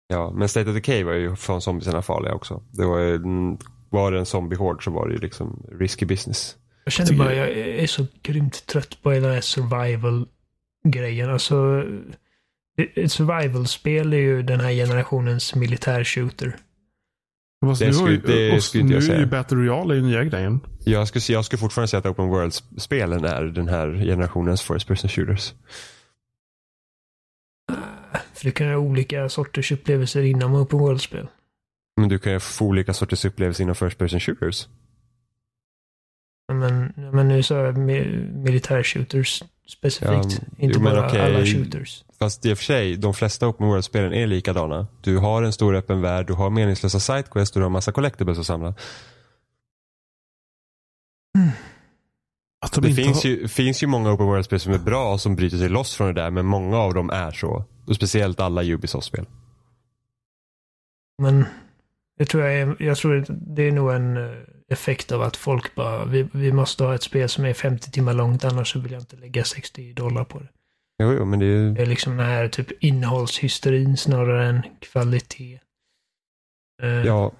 Ja, men State of Decay var ju från zombiesarna farliga också. Det var ju, mm, var det en zombiehord så var det ju liksom risky business. Jag känner bara, jag är så grymt trött på hela den här survival-grejen. Alltså, det- ett survival-spel är ju den här generationens militär-shooter. Det nu skulle- ju- det och skulle inte nu jag är ju säga. Battle Royale den nya grejen. Jag skulle, jag skulle fortfarande säga att Open World-spelen är den här generationens first person shooters. För det kan ju ha olika sorters upplevelser inom open world-spel. Men du kan ju få olika sorters upplevelser inom first person shooters. Men, men nu så är mi- militärshooters specifikt. Ja, inte jo, men bara okej. alla shooters. Fast i och för sig, de flesta open world-spelen är likadana. Du har en stor öppen värld, du har meningslösa sidequests och du har massa collectibles att samla. Att de Det finns har... ju, finns ju många open world-spel som är bra och som bryter sig loss från det där, men många av dem är så. Och speciellt alla Ubisoft-spel. Men jag tror, jag, är- jag tror det är nog en eh, effekt av att folk bara, vi, vi måste ha ett spel som är 50 timmar långt annars så vill jag inte lägga 60 dollar på det. Jo, jo, men det är ju... Det är liksom den här typ innehållshysterin snarare än kvalitet. Eh, Ja.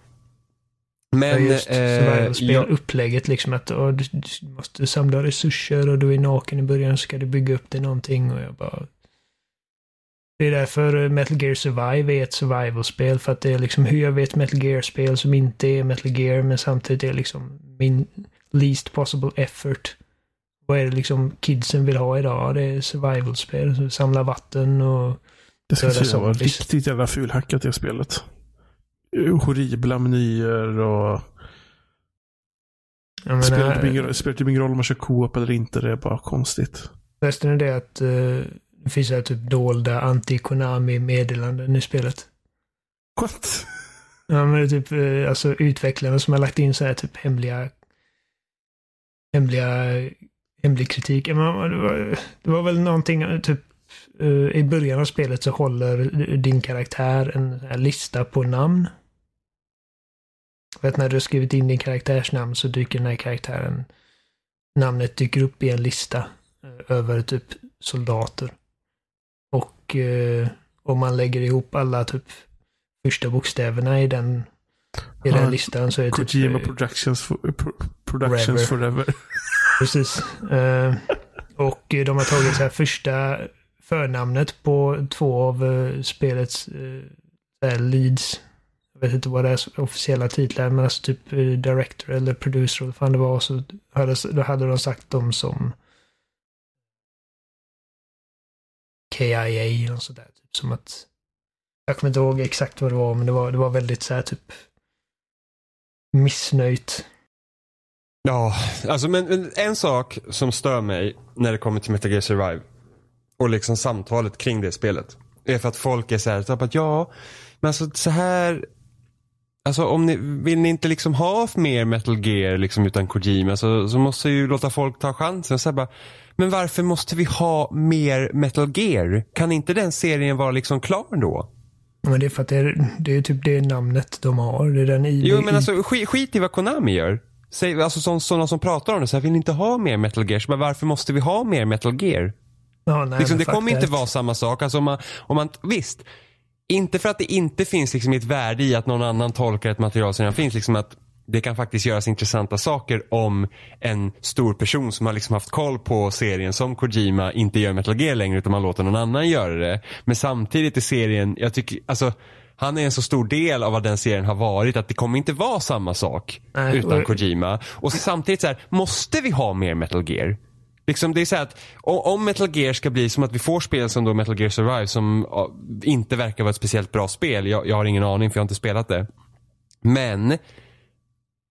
Men... just eh, ja, upplägget liksom att du, du måste samla resurser och du är naken i början så ska du bygga upp dig någonting och jag bara... Det är därför eh, Metal Gear Survive är ett survival-spel för att det är liksom hur jag vet Metal Gear-spel som inte är Metal Gear men samtidigt är liksom min least possible effort. Vad är det liksom kidsen vill ha idag? Det är survival-spel. Så Samla vatten och... Det ska säga vara riktigt jävla fulhackat det spelet. Horribla menyer och... Spelar menar, typ ingen, spelar typ ingen roll om man kör co-op eller inte. Det är bara konstigt. Resten är det att eh, det finns här typ dolda anti-Konami-meddelanden i spelet. What? Ja, men det är typ eh, alltså utvecklarna som har lagt in så här typ hemliga hemliga hemlig kritik. Men Det var, det var väl någonting eh, typ eh, i början av spelet så håller din karaktär en lista på namn. Vet när du har skrivit in din karaktärsnamn så dyker den här karaktären namnet dyker upp i en lista eh, över typ soldater. Och eh, om man lägger ihop alla typ första bokstäverna i den, i Ja, den listan så är det typ... Kojima eh, Productions, for, pro, productions forever. Precis. Eh, och eh, de har tagit så här första förnamnet på två av eh, spelets eh, leads. Jag vet inte vad det är officiella titlar, men alltså typ eh, director eller producer eller vad fan det var. Så hade, då hade de sagt dem som KIA eller något sådär. Typ som att jag kommer inte ihåg exakt vad det var, men det var, det var väldigt så här typ missnöjt. Ja, alltså men, men en sak som stör mig när det kommer till Metal Gear Survive och liksom samtalet kring det spelet är för att folk är så här, typ att ja, men alltså så här Alltså om ni, vill ni inte liksom ha mer Metal Gear liksom utan Kojima så, så måste ju låta folk ta chansen. Så här bara, men varför måste vi ha mer Metal Gear? Kan inte den serien vara liksom klar då? Men det är för att det är, det är typ det namnet de har. Det är den i... Jo men alltså skit, skit i vad Konami gör. Säg, alltså så, sådana som pratar om det, så här, vill inte ha mer Metal Gear? Så bara, varför måste vi ha mer Metal Gear? ja, nej, Liksom, men det kommer inte vara samma sak. Alltså, om man, om man, visst, inte för att det inte finns liksom ett värde i att någon annan tolkar ett material som redan finns. Liksom att det kan faktiskt göras intressanta saker om en stor person som har liksom haft koll på serien som Kojima inte gör Metal Gear längre utan man låter någon annan göra det. Men samtidigt är serien, jag tycker, alltså han är en så stor del av vad den serien har varit att det kommer inte vara samma sak Nej, utan och- Kojima. Och samtidigt så här, måste vi ha mer Metal Gear? Liksom det är så att om Metal Gear ska bli som att vi får spel som då Metal Gear Survive som inte verkar vara ett speciellt bra spel. Jag, jag har ingen aning för jag har inte spelat det. Men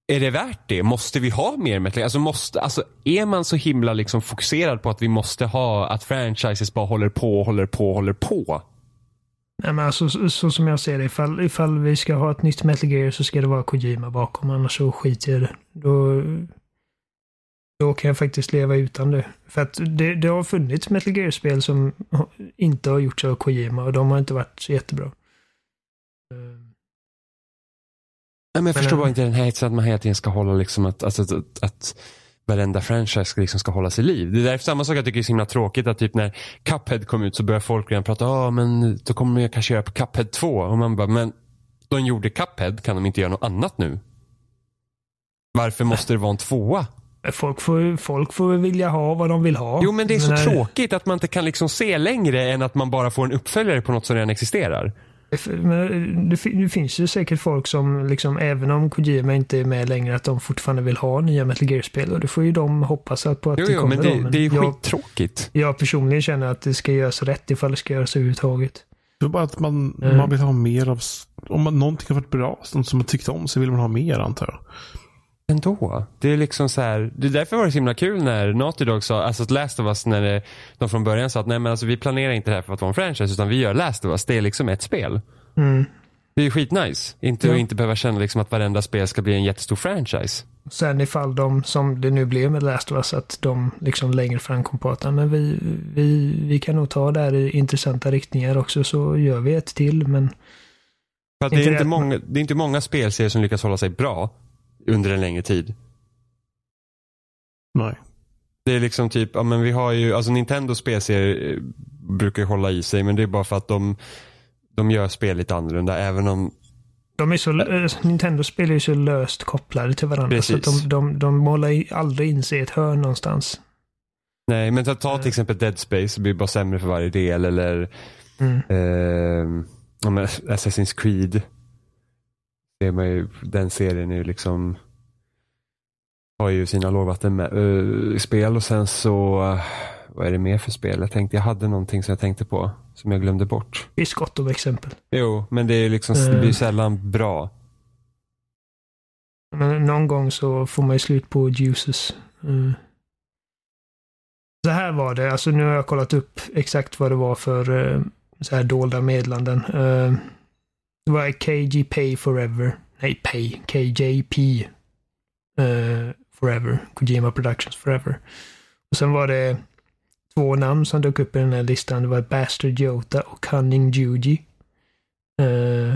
är det värt det? Måste vi ha mer Metal Gear? Alltså, måste, alltså är man så himla liksom fokuserad på att vi måste ha att franchises bara håller på, håller på, håller på? Nej, men alltså, så, så som jag ser det, ifall, ifall vi ska ha ett nytt Metal Gear så ska det vara Kojima bakom, annars så skiter jag i det. Då, då kan jag faktiskt leva utan det. För att det, det har funnits Metal Gear-spel som inte har gjorts av Kojima och de har inte varit så jättebra. Men jag förstår Men, bara inte den här hetsen att man hela tiden ska hålla liksom att, alltså, att, att varenda franchise ska, liksom ska hållas i liv. Det är därför samma sak jag tycker är så himla tråkigt att typ när Cuphead kom ut så börjar folk redan prata, ja men då kommer jag kanske göra på Cuphead 2. Och man bara, men de gjorde Cuphead, kan de inte göra något annat nu? Varför måste det vara en tvåa? Folk får, folk får vilja ha vad de vill ha. Jo men det är så när- tråkigt att man inte kan liksom se längre än att man bara får en uppföljare på något som redan existerar. Men det, fin- det finns ju säkert folk som, liksom, även om Kojima inte är med längre, att de fortfarande vill ha nya Metal Gear-spel. Och det får ju de hoppas att på att Jo, det jo kommer men det, då. det är ju jag, skittråkigt. jag personligen känner att det ska göras rätt ifall det ska göras överhuvudtaget. Det är bara att man, Mm. man vill ha mer av... Om man, någonting har varit bra, som man tyckte om, så vill man ha mer antar jag. Ändå. Det är liksom så här, det är därför var det så himla kul när Naughty Dog sa, alltså att Last of Us när det, de från början sa att nej men alltså vi planerar inte det här för att vara en franchise utan vi gör Last of Us. Det är liksom ett spel. Mm. Det är skitnice. Inte Ja. inte behöva känna liksom att varenda spel ska bli en jättestor franchise. Sen ifall de, som det nu blev med Last of Us, att de liksom längre fram kom på att "Ja, men vi, vi, vi kan nog ta det här i intressanta riktningar också, så gör vi ett till. Men För att det, är inte många, det är inte många spelserier som lyckas hålla sig bra under en längre tid. Nej. Det är liksom typ, ja men vi har ju, alltså Nintendos spelserier eh, brukar ju hålla i sig men det är bara för att de, de gör spel lite annorlunda även om, de är så, eh, Nintendo-spel är ju så löst kopplade till varandra, så Precis. de, de, de målar aldrig in sig i ett hörn någonstans. nej men ta, ta Eh. till exempel Dead Space, det blir bara sämre för varje del eller Mm. eh, Assassin's Creed. Det man ju, den serien är ju liksom har ju sina lågvattenspel och sen så eh, vad är det mer för spel? Jag tänkte jag hade någonting som jag tänkte på som jag glömde bort. Det är gott om exempel. Jo, men det är liksom, det Eh. blir sällan bra. Men någon gång så får man ju slut på juices. Mm. Så här var det, alltså nu har jag kollat upp exakt vad det var för eh, så här dolda meddelanden. Det var KGP Forever. Nej, Pay. KJP uh, eh, Forever. Kojima Productions Forever. Och sen var det två namn som dök upp i den här listan. Det var Bastard Jota och Cunning Juji. Uh,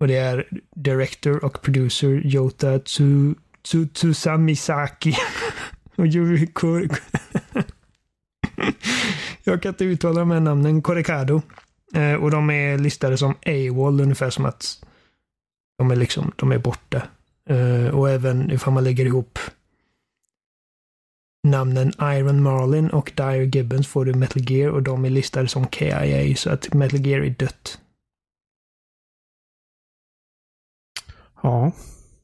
och det är director och producer Jota Tsu, Tsu, Tsusamisaki. och Yuri Kur... Jag kan inte uttala de här namnen. Korekado. Eh, och de är listade som AWOL ungefär som att de är liksom, de är borta. Eh, och även ifall man lägger ihop namnen Iron Marlin och Dire Gibbons får du Metal Gear och de är listade som KIA så att Metal Gear är dött. Ja.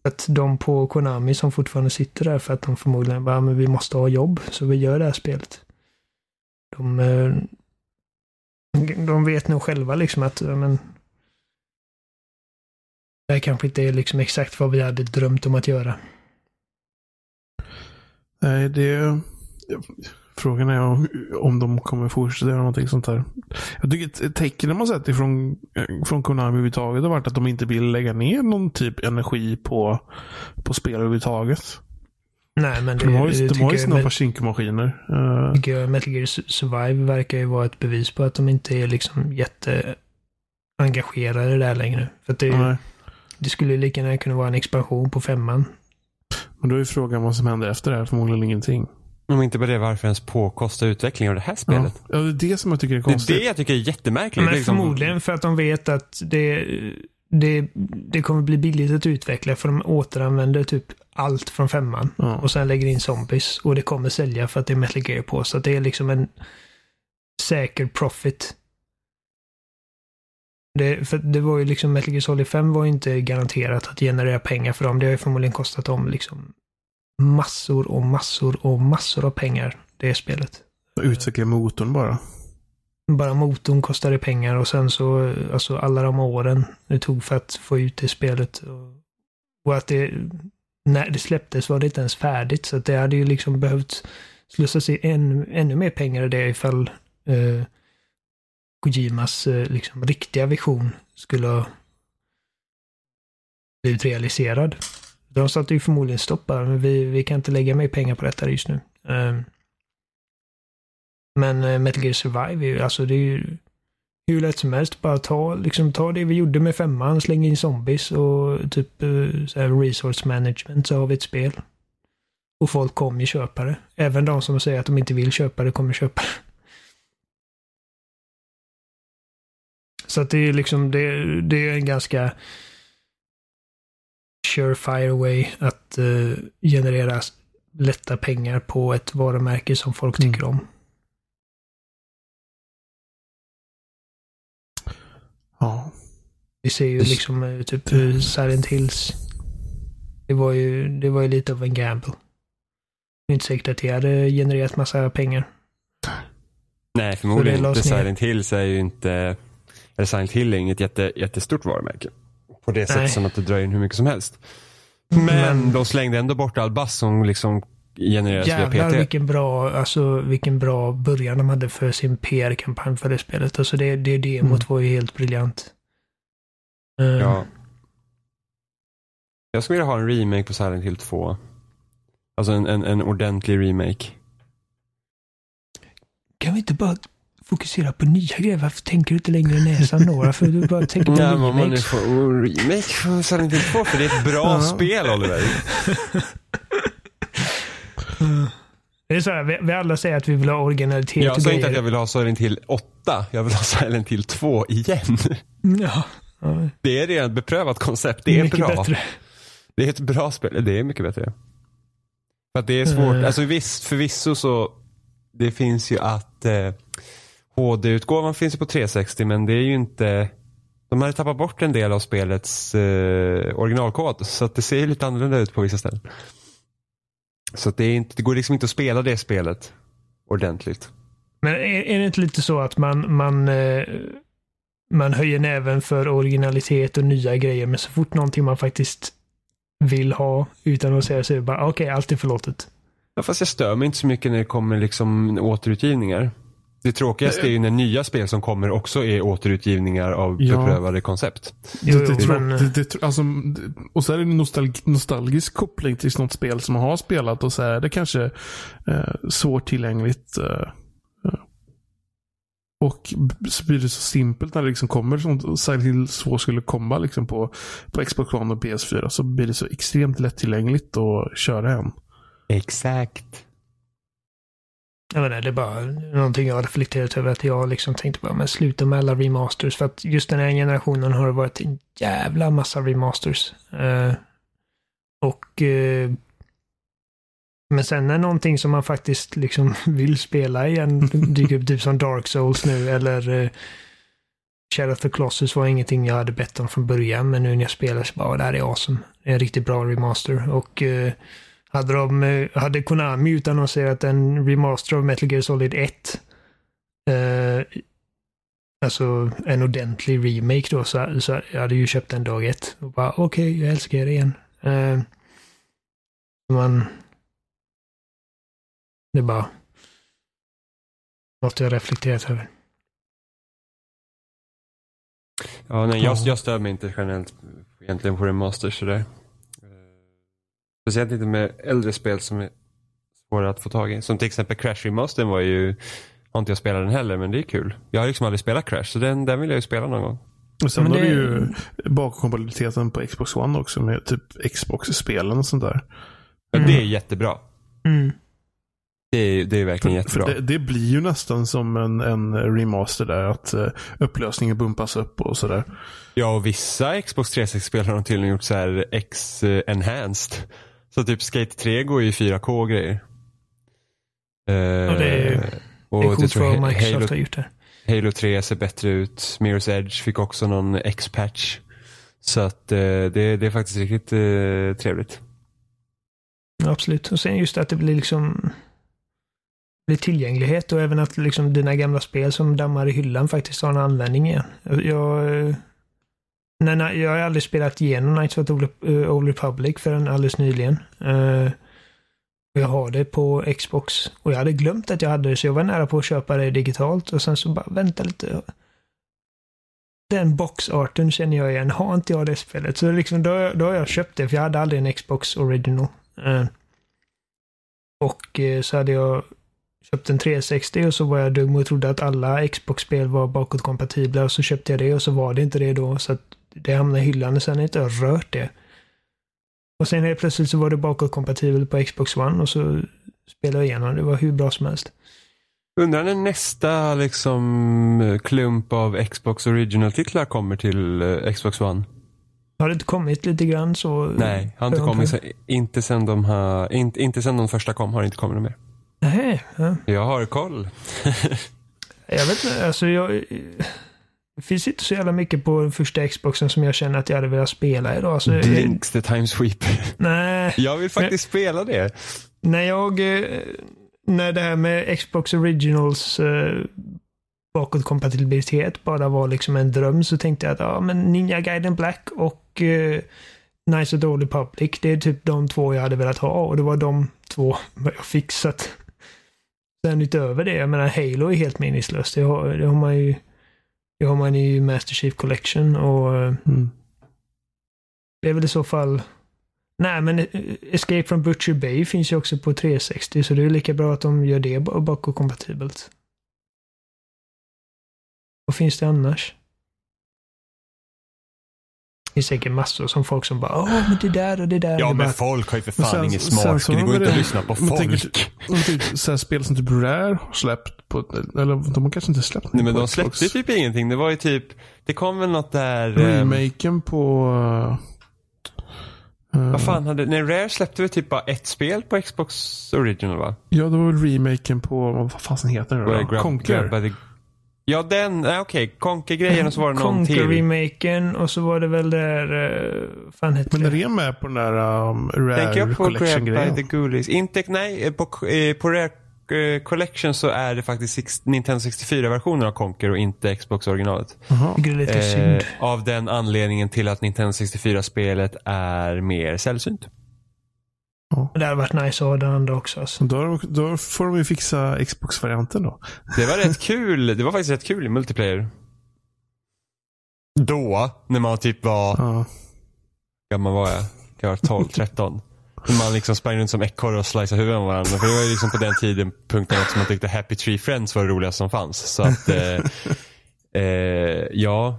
Att de på Konami som fortfarande sitter där för att de förmodligen bara, men vi måste ha jobb, så vi gör det här spelet. De, eh, de vet nog själva liksom att, men, det här kanske inte är liksom exakt vad vi hade drömt om att göra. Nej, det... Frågan är om, om de kommer fortsätta göra någonting sånt här. Jag tycker ett- ett tecken man sett ifrån från Konami överhuvudtaget har varit att de inte vill lägga ner någon typ energi på, på spel överhuvudtaget. Nej, men det, de har ju, det de har ju sina Pachinko-maskiner. Uh, jag Metal Gear Survive verkar ju vara ett bevis på att de inte är liksom jätteengagerade där längre. För att det, nej. det skulle ju lika gärna kunna vara en expansion på femman. Men då är frågan vad som händer efter det här. Förmodligen ingenting. Om inte bara det, varför ens påkosta utvecklingen av det här Ja. spelet? ja, det är det som jag tycker är Det är konstigt. det jag tycker är jättemärkligt. Men Det är liksom- förmodligen för att de vet att det, det, det kommer bli billigt att utveckla för de återanvänder typ allt från femman. Ja. Och sen lägger in zombies. Och det kommer sälja för att det är Metal Gear på. Så det är liksom en säker profit. Det, för det var ju liksom Metal Gear Solid 5 var ju inte garanterat att generera pengar för dem. Det har ju förmodligen kostat dem liksom massor och massor och massor av pengar, det spelet. Utveckla motorn bara. Bara motorn kostade pengar och sen så, alltså alla de åren det tog för att få ut det spelet. Och, och att det, när det släpptes var det inte ens färdigt så att det hade ju liksom behövt slussas in än, ännu mer pengar i det ifall eh, Kojimas eh, liksom riktiga vision skulle ha blivit realiserad. De satte ju förmodligen stopp men vi, vi kan inte lägga mer pengar på detta just nu. Ehm, eh, men Metal Gear Survive är ju, alltså det är ju hur lätt som helst. Bara ta, liksom, ta det vi gjorde med femman, släng in zombies och typ eh, så här resource management så har vi ett spel. Och folk kommer ju köpa det. Även de som säger att de inte vill köpa det kommer köpa det. Så att det är liksom, det, det är en ganska surefire way att eh, generera lätta pengar på ett varumärke som folk Mm. tycker om. Ja. Vi ser ju liksom eh, typ eh, Silent Hills. Det var ju, det var ju lite av en gamble. Det är inte säkert att det hade genererat massa pengar. Nej, förmodligen inte. Silent Hills är ju inte... Eller Silent Hill är inget jätte, jättestort varumärke. På det sättet som att det drar in hur mycket som helst. Men de slängde ändå bort all bass som liksom genereras via Jävlar PT. vilken bra, alltså, vilken bra början de hade för sin PR-kampanj för det spelet. Alltså det, det demot Mm. var ju helt briljant. Eh, Ja. Jag skulle vilja ha en remake på Silent Hill 2. Alltså en, en, en ordentlig remake. Kan vi inte bara fokusera på nya grejer? Varför tänker du inte längre näsan några? För du bara tänker på om man får en remake på Silent Hill 2 för det är ett bra spel Oliver. Det är så här, vi, vi alla säger att vi vill ha originalitet Jag sa inte att jag vill ha Silent Hill 8. Jag vill ha Silent Hill 2 igen. Ja, ja, Det är redan ett beprövat koncept. Det är mycket bra. bättre. Det är ett bra spel. Det är mycket bättre. För att det är svårt. Eh. Alltså visst, förvisso så. Det finns ju att eh, HD-utgåvan finns ju på 360 men det är ju inte. De hade tappat bort en del av spelets eh, originalkod. Så att det ser ju lite annorlunda ut på vissa ställen. Så det, inte, det går liksom inte att spela det spelet ordentligt. Men är, är det inte lite så att man, man, eh, man höjer näven för originalitet och nya grejer, men så fort någonting man faktiskt vill ha utan att säga så är det bara okej, allt är förlåtet. Ja, fast jag stör mig inte så mycket när det kommer liksom återutgivningar. Det tråkigaste är ju när nya spel som kommer också är återutgivningar av Ja. beprövade koncept. Jo, det, det, jo, tror- men, det, det, tror- alltså, det, och så är det en nostalg, nostalgisk koppling till något spel som man har spelat och så är det kanske eh, svårtillgängligt. Eh, eh. och så blir det så simpelt när det liksom kommer som Silent Hill 2 skulle komma liksom på, på Xbox One och PS4 så blir det så extremt lättillgängligt att köra hem. Exakt jag menar, det är bara någonting jag har reflekterat över att jag liksom tänkte bara, men sluta med alla remasters. För att just den här generationen har det varit en jävla massa remasters. Eh, och eh, men sen när någonting som man faktiskt liksom vill spela igen dyker upp, typ som Dark Souls nu eller eh, Shadow of the Colossus var ingenting jag hade bett om från början, men nu när jag spelar så bara, det här är awesome. Det är en riktigt bra remaster. Och eh, hade, de, eh, hade Konami utannonserat en remaster av Metal Gear Solid 1, eh, alltså en ordentlig remake då, så, så jag hade ju köpt den dag ett. Och bara, okej, jag älskar er igen. Eh, man... Det är bara... Något jag reflekterat över. Ja, nej, jag, Ja. jag stör mig inte generellt egentligen på remasters sådär. Eh, Speciellt inte med äldre spel som är svåra att få tag i. Som till exempel Crash Remastern var ju, har inte jag spelat den heller, men det är kul. Jag har liksom aldrig spelat Crash, så den, den vill jag ju spela någon gång. Och sen Men har det- vi ju bakkompatibiliteten på Xbox One också med typ Xbox-spelen och sånt där. Ja, Mm. Det är jättebra. Mm. Det är, det är verkligen För jättebra. det, det blir ju nästan som en, en remaster där. Att uh, upplösningen bumpas upp och sådär. Ja, och vissa Xbox 360-spel har de tydligen gjort så här X-enhanced. Så typ Skate 3 går ju i 4K och grejer. Eh, Ja, det är- och det är jag coolt vad Microsoft Halo, har gjort där. Halo 3 ser bättre ut. Mirror's Edge fick också någon X-patch. Så att eh, det, det är faktiskt riktigt eh, trevligt. Ja, Absolut. Och sen just att det blir liksom blir tillgänglighet och även att liksom dina gamla spel som dammar i hyllan faktiskt har en användning igen. Jag, eh, nej, nej, jag har aldrig spelat igenom Knights of the eh, Old- Republic förrän alldeles nyligen. Uh, jag har det på Xbox. Och jag hade glömt att jag hade det så jag var nära på att köpa det digitalt och sen så bara vänta lite. Den boxarten känner jag igen. Har inte jag det spelet så liksom, då, har jag- då har jag köpt det för jag hade aldrig en Xbox original. Uh, och uh, så hade jag köpt en 360 och så var jag dum och trodde att alla Xbox-spel var bakåtkompatibla och så köpte jag det och så var det inte det då. Så att det hamnade i hyllan och sen har jag inte rört det. Och sen helt plötsligt så var det bakåtkompatibelt på Xbox One och så spelade jag igenom det. Var hur bra som helst. Undrar när nästa liksom klump av Xbox original-titlar kommer till eh, Xbox One? Har det inte kommit lite grann så... Nej, har inte kommit sen, inte sen de har, inte, inte sen de första kom har det inte kommit mer. Nej, ja. Jag har koll. Jag vet inte, alltså jag... Det finns inte så jävla mycket på den första Xboxen som jag känner att jag hade velat spela idag. Alltså, Blinks the time sweep. Nej. Jag vill faktiskt spela det. När jag... eh, När det här med Xbox Originals eh, bakåtkompatibilitet bara var liksom en dröm så tänkte jag att ja, men Ninja Gaiden Black och eh, Nice of the Old Republic. Det är typ de två jag hade velat ha och det var de två jag fick. Så att, sen utöver det, jag menar Halo är helt meningslöst. Det har, det har man ju det har man i Master Chief Collection och eh, Mm. det är väl i så fall Nej, men eh, Escape from Butcher Bay finns ju också på 360 så det är lika bra att de gör det ba- bakåtkompatibelt. Vad finns det annars? Det finns säkert massor som folk som bara Åh, men det där och det där. Ja Det men bara, folk har ju för fan sen- ingen sen smak. så Det går inte att lyssna på tänker- folk. Typ, så här spel som typ Rare har släppt på, eller de har kanske inte släppt Nej men de Xbox. släppte typ ingenting. Det var ju typ, det kom väl något där. ehm, Remaken på... eh, Vad fan hade, nej Rare släppte väl typ bara ett spel på Xbox original va? Ja, det var väl remaken på, vad fasen heter det då? Grab- Conquer. Grab Ja den, nej okej, Conker-grejen och så var det någon till. Conquer-remaken och så var det väl där, uh, fan hette Men är det? med på den där um, Rare Tänker jag på Grab by the Collection-grejen? Ghoulies. Inte, nej, eh, på, eh, på Rare eh, Collection så är det faktiskt six, Nintendo 64-versionen av Conker och inte Xbox originalet. Jaha. Tycker det är lite Eh, synd. av den anledningen till att Nintendo 64-spelet är mer sällsynt. Det hade varit nice att ha det andra också. Alltså. Då, då får de ju fixa Xbox-varianten då. Det var rätt kul. Det var faktiskt rätt kul i multiplayer. Då, när man typ var, Ja. gammal var jag? Jag var 12, 13. När man liksom sprang runt som ekorre och sliceade huvudet av varandra. För det var ju liksom på den tiden punkten också man tyckte Happy Tree Friends var det roligaste som fanns. Så att, eh, eh, ja.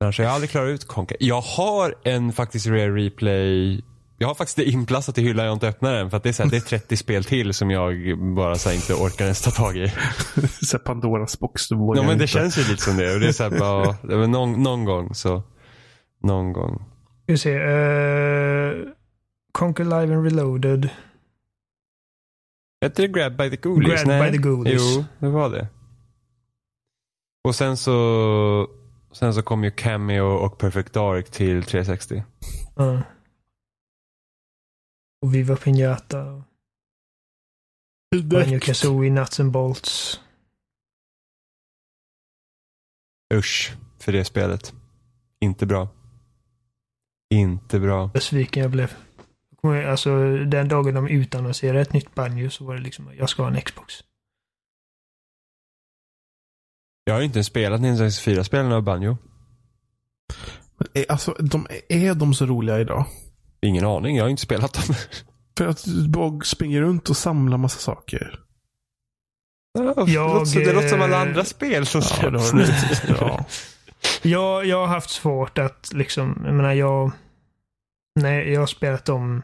Annars har jag aldrig klarat ut Conker. Jag har en faktiskt Rare Replay jag har faktiskt det inplastat i hyllan, jag har inte öppnat den. För att det är, så här, det är 30 spel till som jag bara så här, inte orkar ens ta tag i. så här Pandoras box, du vågar Ja men det inte. känns ju lite som det. Och det är så här, bara, var någon, någon gång så. Någon gång. Ska vi se. Uh, Conquer Live and Reloaded. Hette det Grab by the Ghoulies? Grab by the Ghoulies. Jo, det var det. Och sen så Sen så kom ju Cameo och Perfect Dark till 360. Ja. Och Viva Pinata. Banjo Kazooie, Nuts and Bolts. Usch, för det spelet. Inte bra. Inte bra. Besviken jag blev. Alltså den dagen de utannonserade ett nytt Banjo så var det liksom, jag ska ha en Xbox. Jag har ju inte ens spelat Nintendo 64-spelen av Banjo. Eh, Alltså, de, är de så roliga idag? Ingen aning, jag har inte spelat dem. För att bara springer runt och samlar massa saker. Ja, det, låter, så- det låter som alla andra spel som Ja, det släpps har nu. du ja. Jag, jag har haft svårt att liksom, jag menar jag... Nej, jag har spelat dem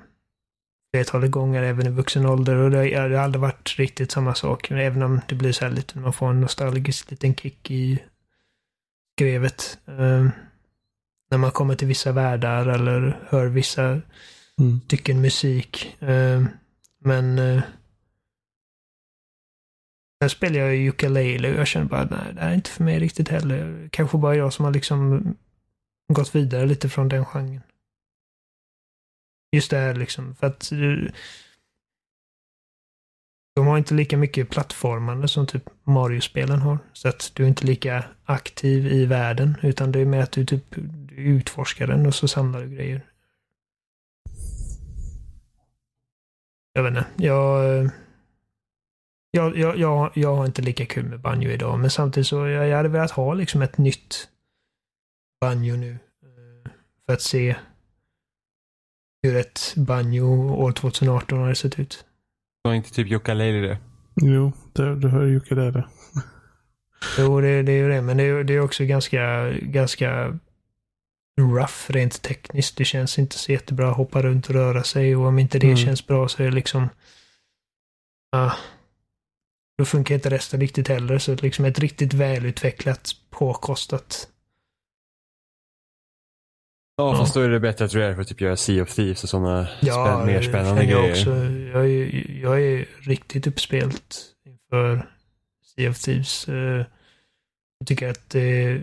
flertalet gånger även i vuxen ålder och det, har- det har aldrig varit riktigt samma sak. Men även om det blir så här lite, man får en nostalgisk liten kick i skrevet. Eh, när man kommer till vissa världar eller hör vissa Mm. stycken musik. Eh, men eh, Sen spelar jag ju ukulele och jag känner bara nej, det här är inte för mig riktigt heller. Kanske bara jag som har liksom gått vidare lite från den genren. Just det här liksom, för att eh, de har inte lika mycket plattformande som typ Mario-spelen har. Så att du är inte lika aktiv i världen, utan det är mer att du typ du utforskar den och så samlar du grejer. Jag vet inte, jag... Jag, jag, jag, jag har inte lika kul med banjo idag, men samtidigt så jag, jag hade velat ha liksom ett nytt banjo nu. eh, För att se hur ett banjo år 2018 hade sett ut. Var inte typ Yooka-Laylee det? Jo, det, det hör ju ukulele. Jo, det, det är ju det, men det är, det är också ganska, ganska rough rent tekniskt. Det känns inte så jättebra att hoppa runt och röra sig och om inte det Mm. känns bra så är det liksom... Ah, då funkar inte resten riktigt heller. Så liksom ett riktigt välutvecklat, påkostat... Ja, fast då är det bättre att du är för att typ göra Sea of Thieves och sådana Ja, spän- mer spännande jag grejer. Också. Jag, är, jag är riktigt uppspelt inför Sea of Thieves. Eh, Jag tycker att det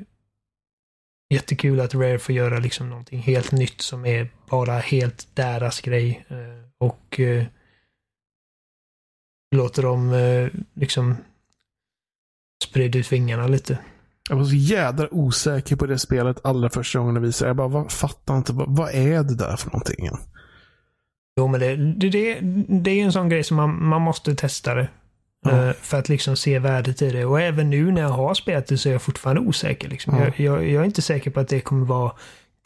jättekul att Rare får göra liksom någonting helt nytt som är bara helt deras grej. Eh, Och eh, låter dem eh, liksom sprida ut vingarna lite. Jag var så jädra osäker på det spelet allra första gången det visade. Jag bara, vad, fattar inte. Vad, vad är det där för någonting? Jo, men det, det, det, det är ju en sån grej som man, man måste testa det. Eh, För att liksom se värdet i det. Och även nu när jag har spelat det så är jag fortfarande osäker. Liksom. Ja. Jag, jag, jag är inte säker på att det kommer vara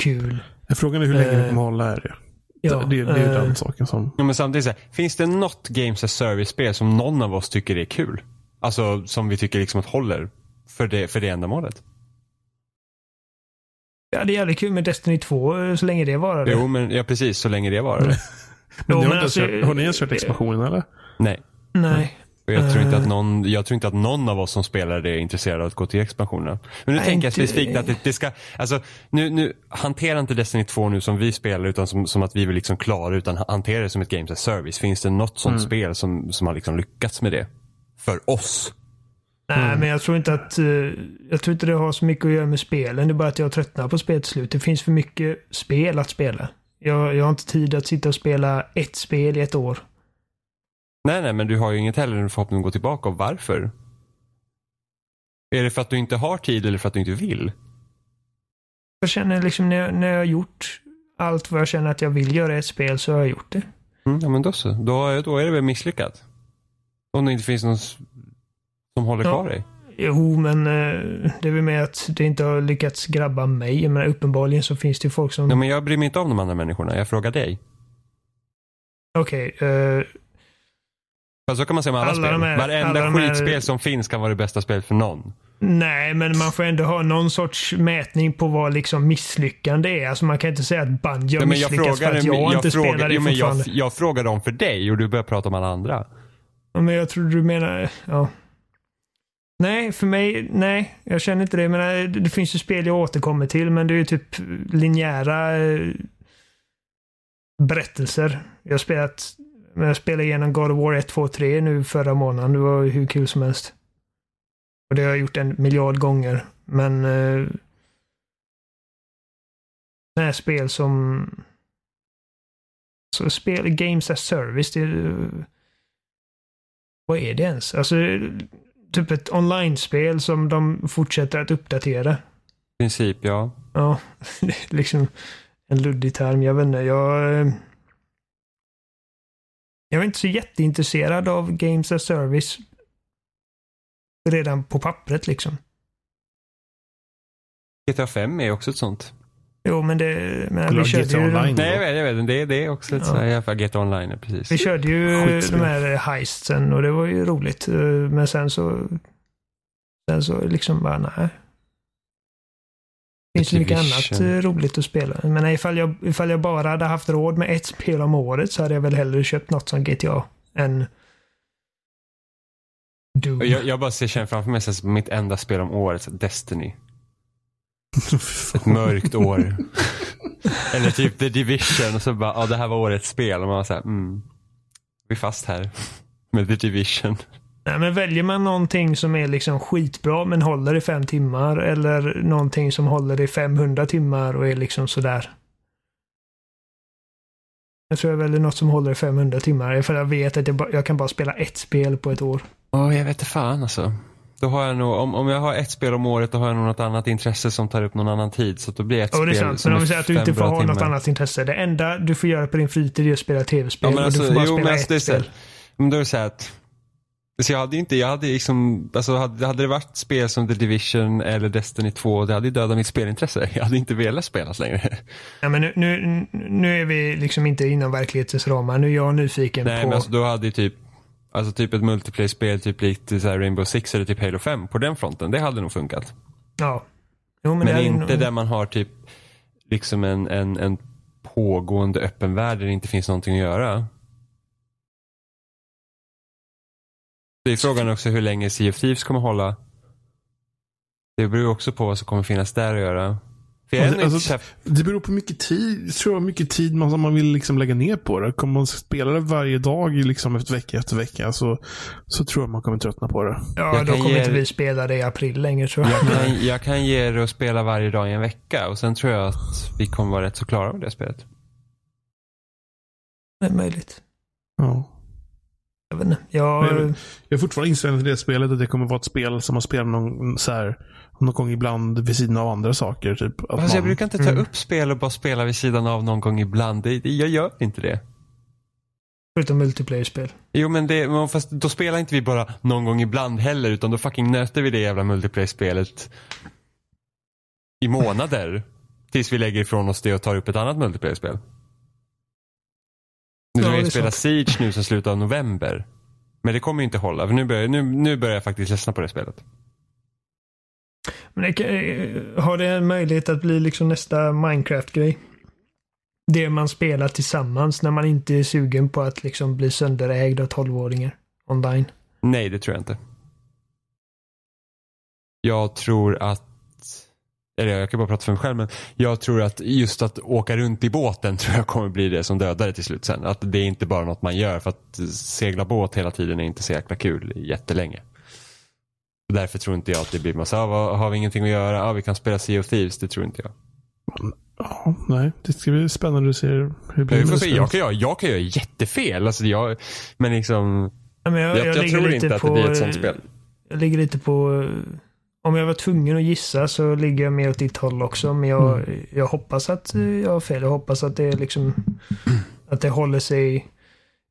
kul. Frågan är hur länge det Eh, kommer hålla. Är det. Ja, det, det är ju eh, den saken som... Ja, men samtidigt så här, finns det något Games as Service-spel som någon av oss tycker är kul? Alltså som vi tycker liksom att håller för det, för det ändamålet? Ja, det är jävligt kul med Destiny 2 eh, så länge det varade. Jo, men ja precis, så länge det varar. Men Jo, ni har, men inte alltså, kört, har ni ens kört expansionen eller? Nej. Nej. Och jag, tror inte att Eh. någon, jag tror inte att någon av oss som spelar det är intresserad av att gå till expansionerna. Men nu Nej, tänker jag specifikt att det, det ska, alltså nu, nu hantera inte Destiny 2 nu som vi spelar utan som, som att vi vill liksom klara utan hantera det som ett Games as Service. Finns det något sånt Mm. spel som, som har liksom lyckats med det? För oss? Nej, Mm. men jag tror inte att... eh, jag tror inte det har så mycket att göra med spelen. Det är bara att jag tröttnar på spel till slut. Det finns för mycket spel att spela. Jag, jag har inte tid att sitta och spela ett spel i ett år. Nej, nej, men du har ju inget heller en förhoppning att gå tillbaka. Och varför? Är det för att du inte har tid eller för att du inte vill? Jag känner liksom när jag, när jag har gjort allt vad jag känner att jag vill göra i ett spel så har jag gjort det. Mm, ja, men då så. Då, då är det väl misslyckat. Om det inte finns någon som håller Ja. kvar dig. Jo, men eh, det är väl med att det inte har lyckats grabba mig. Jag menar, uppenbarligen så finns det ju folk som... Ja, men jag bryr mig inte om de andra människorna. Jag frågar dig. Okej, eh, Fast så kan man säga med alla, Alla spel. här- Varenda alla de här- skitspel som finns kan vara det bästa spelet för någon. nej, men man får ändå ha någon sorts mätning på vad liksom misslyckande är. Alltså man kan inte säga att Banjo Nej, men jag misslyckats för frågar, att jag, jag, inte frågar, spelar det jo, men jag, jag frågar dem för dig och du börjar prata om alla andra. Ja, men jag trodde du menar... Ja. Nej, för mig, nej. Jag känner inte det. Menar, det, det finns ju spel jag återkommer till, men det är ju typ linjära eh, berättelser. Jag har spelat... men Jag spelade igenom God of War 1, 2, 3 nu förra månaden. Det var hur kul som helst. Och det har jag gjort en miljard gånger. Men... Eh, det här spel som... Så spel, Games as Service, det vad är det ens? Alltså, typ ett online-spel som de fortsätter att uppdatera. I princip, ja. Ja, liksom en luddig term. Jag vet inte, jag... Jag är inte så jätteintresserad av Games as Service redan på pappret liksom. GTA 5 är också ett sånt. Jo, men det... Men vi körde GTA ju... Online. Nej, jag vet, jag vet. Det, är- det är också ett Ja. sånt. här, för GTA Online, precis. Vi körde ju de här heistsen och det var ju roligt. Eh, Men sen så... Sen så liksom bara, nej. Det finns ju mycket annat eh, roligt att spela. Men ifall jag, ifall jag bara hade haft råd med ett spel om året så hade jag väl hellre köpt något som GTA än Doom. Jag, jag bara ser, känner framför mig så här, mitt enda spel om året, Destiny. Ett mörkt år. Eller typ The Division och så bara, ja det här var årets spel. Och man var såhär, mm. Vi är fast här. Med The Division. Nej, men väljer man någonting som är liksom skitbra men håller i fem timmar eller någonting som håller i 500 timmar och är liksom sådär. Jag tror jag väljer något som håller i 500 timmar för jag vet att jag, ba- jag kan bara spela ett spel på ett år. Åh, jag vet inte fan alltså. Då har jag nog, om, om jag har ett spel om året, då har jag nog något annat intresse som tar upp någon annan tid. Så då blir ett Och det är spel sant, men om vi säger att du inte får ha något timmar. annat intresse. Det enda du får göra på din fritid är att spela tv-spel Ja, men alltså, och du får bara jo, spela alltså, det ett här, spel. men då är det så här att så jag hade inte, jag hade liksom, alltså hade, hade det varit spel som The Division eller Destiny 2, det hade ju dödat mitt spelintresse. Jag hade inte velat spela så länge. Ja, men nu, nu, nu är vi liksom inte inom verklighetens ramar. Nu är jag nyfiken Nej på... men alltså då hade ju typ, alltså typ ett multiplayer-spel typ likt Rainbow Six eller typ Halo 5 på den fronten, det hade nog funkat. Ja. Jo, men Men, inte nog- där man har typ liksom en, en, en pågående öppen värld där det inte finns någonting att göra. Det är frågan också hur länge Sea of Thieves kommer hålla. Det beror också på vad som kommer finnas där att göra. För Alltså, inte alltså, Det beror på mycket tid, tror jag, mycket tid man, man vill liksom lägga ner på det. Kommer man spela det varje dag liksom efter vecka efter vecka så, så tror jag man kommer tröttna på det. Ja, Jag då kommer ge- inte vi spela det i april längre tror jag. jag, kan, jag kan ge det att spela varje dag i en vecka och sen tror jag att vi kommer vara rätt så klara med det spelet. Det är möjligt. Ja. Jag vet inte. Jag, Men Jag är fortfarande inställd till det spelet att det kommer vara ett spel som man spelar någon, så här, någon gång ibland vid sidan av andra saker. Typ, att Fast jag man, brukar inte ta upp spel och bara spela vid sidan av någon gång ibland. Jag gör inte det. förutom multiplayer-spel. Jo men det, men fast då spelar inte vi bara någon gång ibland heller utan då fucking nöter vi det jävla multiplayer-spelet i månader. tills vi lägger ifrån oss det och tar upp ett annat multiplayer-spel. Nu ska Ja, vi är spela. Siege nu som slutar av november. Men det kommer ju inte hålla för nu börjar, nu, nu börjar jag faktiskt ledsna på det spelet. Men det, eh, har det en möjlighet att bli liksom nästa Minecraft-grej? Det man spelar tillsammans när man inte är sugen på att liksom bli sönderägd av 12-åringar online. Nej, det tror jag inte. Jag tror att, eller jag kan bara prata för mig själv, men jag tror att just att åka runt i båten tror jag kommer bli det som dödar det till slut sen. Att det är inte bara något man gör för att segla båt hela tiden är inte så jäkla kul jättelänge. Därför tror inte jag att det blir massa, ah, vad- har vi ingenting att göra? Ah, vi kan spela Sea of Thieves, det tror inte jag. Ja, nej. Det ska bli spännande att se hur det blir. Det se, jag kan göra, jag kan göra jättefel. Alltså jag, men liksom, Ja, men jag, jag, jag, tror inte att på, det blir ett sånt spel. Jag ligger lite på... Om jag var tvungen att gissa så ligger jag mer åt ditt håll också. Men jag, Mm. jag hoppas att eh, jag har fel. Jag hoppas att det är liksom... Att det håller sig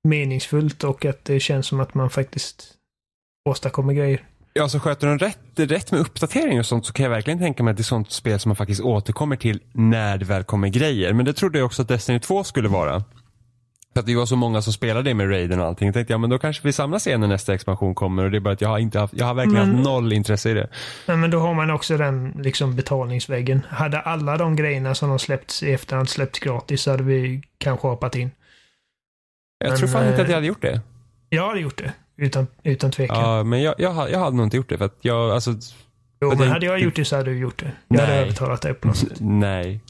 meningsfullt och att det känns som att man faktiskt åstadkommer grejer. Ja, så sköter de rätt, rätt med uppdatering och sånt så kan jag verkligen tänka mig att det är sånt spel som man faktiskt återkommer till när det väl kommer grejer. Men det trodde jag också att Destiny 2 skulle vara. Att det var så många som spelade det med Raiden och allting. Jag tänkte, ja men då kanske vi samlas igen när nästa expansion kommer och det är bara att jag har inte haft, jag har verkligen Men- haft noll intresse i det. Nej, men då har man också den liksom betalningsväggen. Hade alla de grejerna som de släppts i efterhand släppts gratis så hade vi kanske hoppat in. Jag Men, tror fan inte att eh, jag hade gjort det. Jag hade gjort det. Utan, utan tvekan. Ja, men jag, jag, jag hade nog inte gjort det för att jag, alltså, jo, jag men hade jag gjort det så hade du gjort det. Jag hade Nej. övertalat dig på något sätt. nej.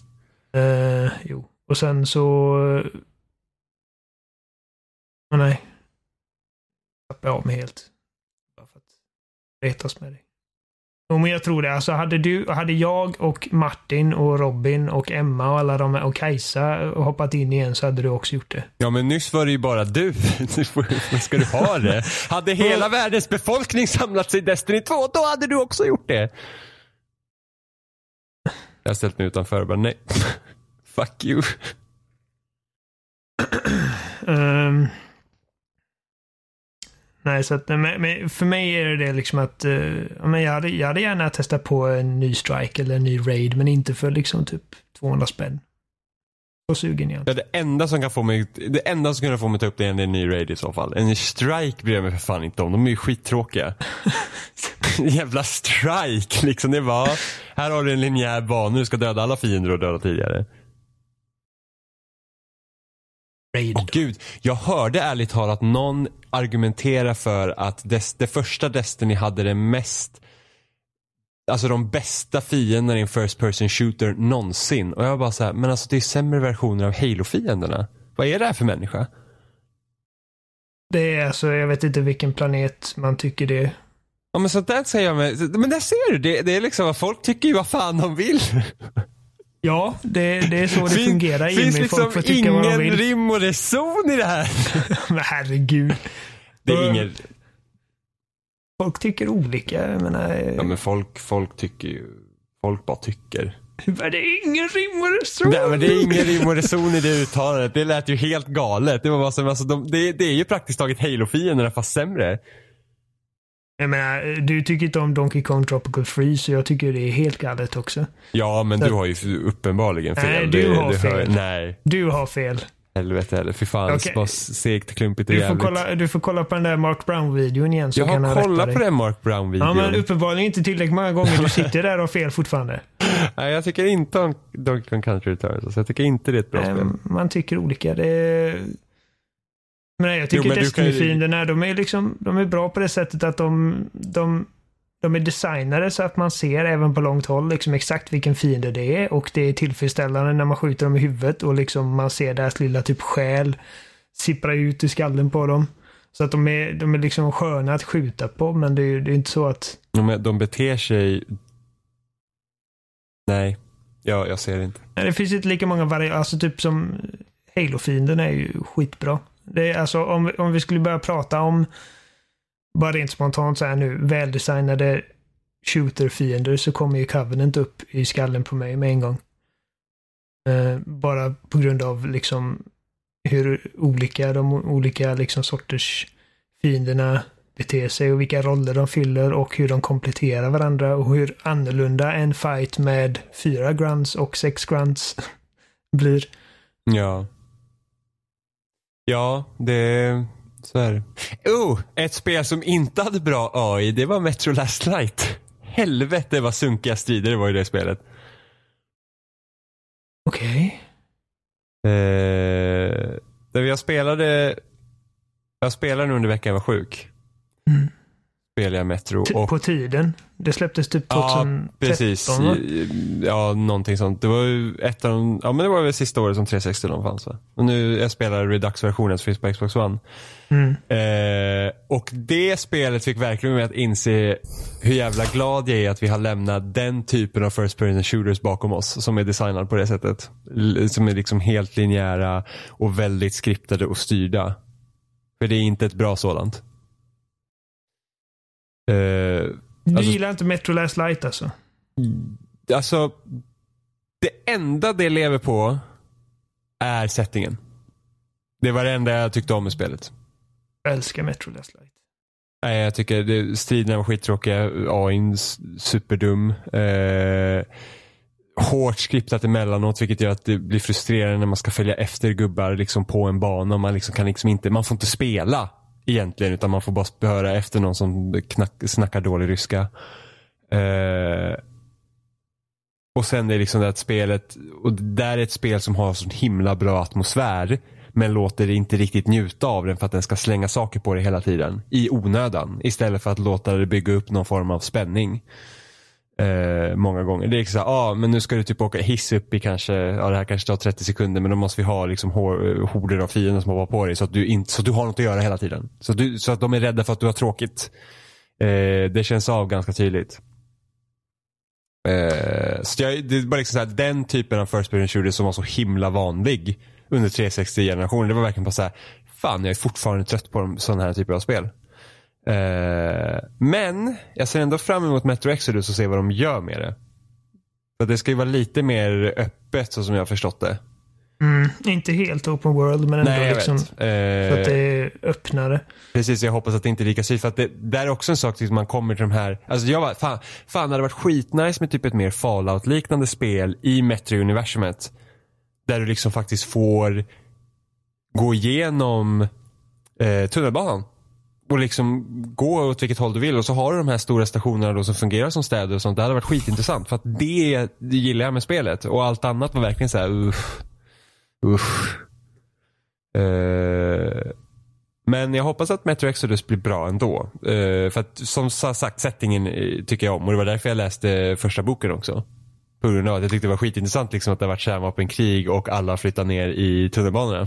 Eh, jo. Och sen så... Oh, nej. Tappade av mig helt. Bara för att retas med dig. Jo, men jag tror det. Alltså hade du, hade jag och Martin och Robin och Emma och alla de här och Kajsa hoppat in igen så hade du också gjort det. Ja men nyss var det ju bara du. Ska du ha det? Hade hela världens befolkning samlats i Destiny 2, då hade du också gjort det. Jag har ställt mig utanför och bara nej. Fuck you. Ehm. Nej, så att, men, men för mig är det liksom att eh, men jag, hade, jag hade gärna testat på en ny strike eller en ny raid, men inte för liksom typ 200 spänn. Så sugen jag inte. Ja, det enda som kan få mig, det enda som kan få mig ta upp det är en ny raid i så fall. En strike bryr jag mig för fan inte om. De är ju skittråkiga. Jävla strike liksom. Det var, här har du en linjär bana, du ska döda alla fiender och döda tidigare. Raid. Åh gud, jag hörde ärligt talat någon argumentera för att des, det första Destiny hade det mest Alltså de bästa fienderna i en first person shooter någonsin. Och jag var bara så här, men alltså det är sämre versioner av Halo-fienderna. Vad är det här för människa? Det är alltså, jag vet inte vilken planet man tycker det Ja men sånt där säger jag med, men där ser du, det, det är liksom vad folk tycker ju vad fan de vill. Ja, det, det är så det Fin- fungerar finns Jimmy. liksom Folk ingen vill. rim och reson i det här. Men herregud. Det är ingen, Folk tycker olika. Jag menar, ja men folk, folk tycker ju, folk bara tycker. men det är ingen rim och reson. Nej, men det är ingen rim och reson i det uttalandet. Det lät ju helt galet. Det var bara som, alltså, de, det, det är ju praktiskt taget Halo-fienderna fast sämre. Jag menar, du tycker inte om Donkey Kong Tropical Freeze, så jag tycker det är helt galet också. Ja, men Så- du har ju uppenbarligen fel. Nej, du har det fel. nej, Du har fel. helvete heller. Fy fan, Okej. bara segt, klumpigt och Du får, jävligt. kolla, du får kolla på den där Mark Brown-videon igen så Jag kan har kollat på den Mark Ja, Brown-videon. men uppenbarligen inte tillräckligt många gånger. Du sitter där och har fel fortfarande. Nej, jag tycker inte om Donkey Kong Country Returns. Alltså, jag tycker inte det är ett bra spel. Ehm, Man tycker olika. Det. Men nej, jag tycker Jo, men Destiny-fienderna, de är liksom, de är bra på det sättet att de, de, de är designade så att man ser även på långt håll liksom exakt vilken fiende det är och det är tillfredsställande när man skjuter dem i huvudet och liksom man ser deras lilla typ själ sippra ut i skallen på dem. Så att de är, de är liksom sköna att skjuta på men det är, det är inte så att De, de beter sig... Nej, ja, jag ser det inte. Nej, det finns inte lika många varianter. Alltså typ som Halo-fienden är ju skitbra. Det är alltså om, om vi skulle börja prata om, bara rent spontant så här nu, väldesignade shooter-fiender så kommer ju Covenant upp i skallen på mig med en gång. Eh, bara på grund av liksom hur olika de olika liksom sorters fienderna beter sig och vilka roller de fyller och hur de kompletterar varandra och hur annorlunda en fight med fyra grunts och sex grunts blir. Ja. Ja, det... Så är det. Oh, ett spel som inte hade bra AI, det var Metro Last Light. Helvete vad sunkiga strider det var i det spelet. Okej. Eh, där jag spelade, jag spelade nu under veckan jag var sjuk. Mm. Spelade jag Metro. Och, På tiden. Det släpptes typ 2013 ja, precis. va? Ja, någonting sånt. Det var ju ett av de, ja men det var väl sista året som 360 de fanns va? Och nu, jag spelar Redux-versionen som finns på Xbox One. Mm. Eh, och det spelet fick verkligen mig att inse hur jävla glad jag är att vi har lämnat den typen av first person shooters bakom oss. Som är designad på det sättet. Som är liksom helt linjära och väldigt skriptade och styrda. För det är inte ett bra sådant. Eh, Du Alltså- gillar inte Metro Last Light alltså? alltså, det enda det lever på är settingen. Det var det enda jag tyckte om med spelet. Jag älskar Metro Last Light. Nej, jag tycker det, striderna var skittråkiga. AIn superdum. Eh, hårt skriptat emellanåt vilket gör att det blir frustrerande när man ska följa efter gubbar liksom på en bana. Man, liksom kan liksom inte, man får inte spela egentligen utan man får bara höra efter någon som knack, snackar dålig ryska. Eh, och sen är det liksom det att spelet, och det där är ett spel som har så himla bra atmosfär. Men låter det inte riktigt njuta av den för att den ska slänga saker på dig hela tiden. I onödan. Istället för att låta det bygga upp någon form av spänning. Eh, många gånger. Det är liksom ah, men nu ska du typ åka hiss upp i kanske, ja det här kanske tar 30 sekunder men då måste vi ha liksom eh, horder av fiender som hoppar på dig så att du inte, så att du har något att göra hela tiden. Så att, du, så att de är rädda för att du har tråkigt. Eh, det känns av ganska tydligt. Eh, så jag, det är bara liksom så här, den typen av first person shooter som var så himla vanlig under 360-generationen. Det var verkligen bara så här, fan jag är fortfarande trött på sådana här typer av spel. Eh, men jag ser ändå fram emot Metro Exodus och se vad de gör med det. För det ska ju vara lite mer öppet så som jag har förstått det. Mm, inte helt open world men ändå Nej, liksom vet. så att det Eh, är öppnare. Precis, jag hoppas att det inte är lika syrt. För att det där är också en sak till man kommer till de här. Alltså jag var, fan, fan det hade varit skitnice med typ ett mer fallout-liknande spel i Metro-universumet. Där du liksom faktiskt får gå igenom eh, tunnelbanan. Och liksom gå åt vilket håll du vill och så har du de här stora stationerna då som fungerar som städer och sånt. Det hade varit skitintressant för att det, det gillar jag med spelet. Och allt annat var verkligen så här, uff. Uff. Uh, men jag hoppas att Metro Exodus blir bra ändå. Uh, för att som sagt, settingen eh, tycker jag om. Och det var därför jag läste första boken också. På grund av att jag tyckte det var skitintressant liksom att det har varit kärnvapenkrig och alla flyttar ner i tunnelbanorna.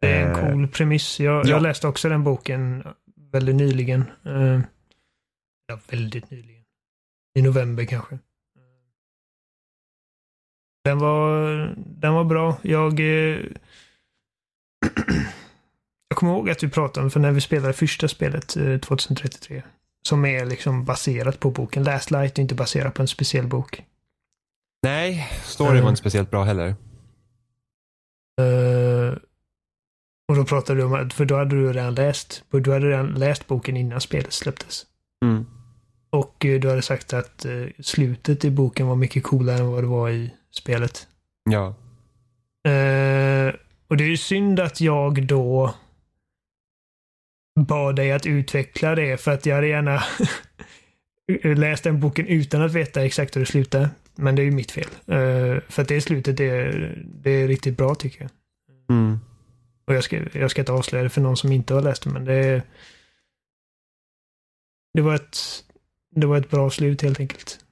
Det är en Eh, cool premiss. Jag, ja. jag läste också den boken väldigt nyligen. Eh, ja, väldigt nyligen. I november kanske. Den var, den var bra. Jag... Eh, jag kommer ihåg att vi pratade om, för när vi spelade första spelet eh, 2033, som är liksom baserat på boken. Last Light är inte baserat på en speciell bok. Nej, storyn Eh. var inte speciellt bra heller. Eh, och då pratade du om att, för då hade du redan läst, du hade redan läst boken innan spelet släpptes. Mm. Och eh, du hade sagt att eh, slutet i boken var mycket coolare än vad det var i spelet. Ja. Eh, och det är ju synd att jag då bad dig att utveckla det för att jag hade gärna läst den boken utan att veta exakt hur det slutar. Men det är ju mitt fel. Eh, för att det slutet det är, det är riktigt bra tycker jag. Mm. Och jag ska, jag ska inte avslöja det för någon som inte har läst det, men det... Det var ett... Det var ett bra slut helt enkelt.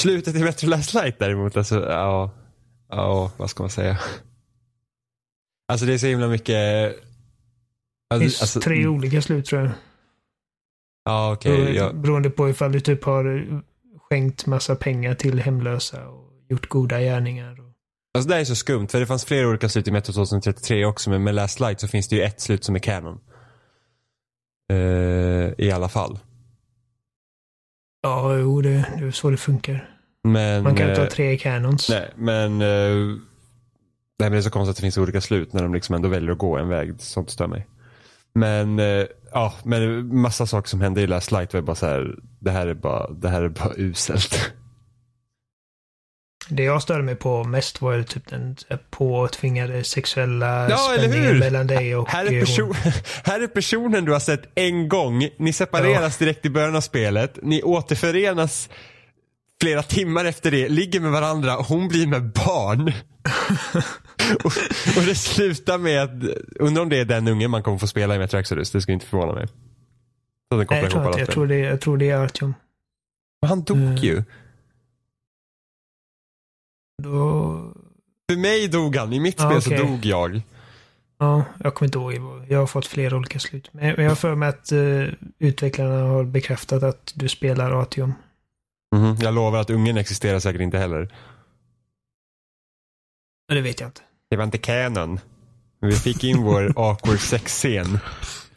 Slutet i Metro Last Light däremot, alltså, ja. Ja, vad ska man säga? Alltså det är så himla mycket... Alltså, alltså, tre olika slut tror jag. Ja, okej. Beroende- ja. Beroende på ifall du typ har skänkt massa pengar till hemlösa och gjort goda gärningar. Alltså det här är så skumt för det fanns flera olika slut i Metro 2033 också men med Last Light så finns det ju ett slut som är canon. Eh, I alla fall. Ja, jo, det, det är så det funkar. Men, Man kan inte ha eh, tre canons. Nej, men men det är så konstigt att det finns olika slut när de liksom ändå väljer att gå en väg. Sånt stör mig. Men eh, ja, men massa saker som hände i Last Light var bara så här. Det här är bara, det här är bara uselt. Det jag störde mig på mest var ju typ den här påtvingade sexuella Ja, spänningen mellan dig och Här eh, är, person, här är personen du har sett en gång. Ni separeras direkt i början av spelet. Ni återförenas flera timmar efter det, ligger med varandra och hon blir med barn. och, och det slutar med att, undrar om det är den ungen man kommer få spela i Metro Exodus. Det skulle inte förvåna mig. Så den Nej, jag tror, alla jag, tror det, jag tror det är Artyom. Men han dog Mm. ju. Då... För mig dog han, i mitt spel så okej. dog jag. Ja, jag kommer inte ihåg. Jag har fått flera olika slut. Men jag har för mig att uh, utvecklarna har bekräftat att du spelar Artyom. Mhm, Jag lovar att ungen existerar säkert inte heller. Men det vet jag inte. Det var inte canon. Men vi fick in vår awkward sex-scen.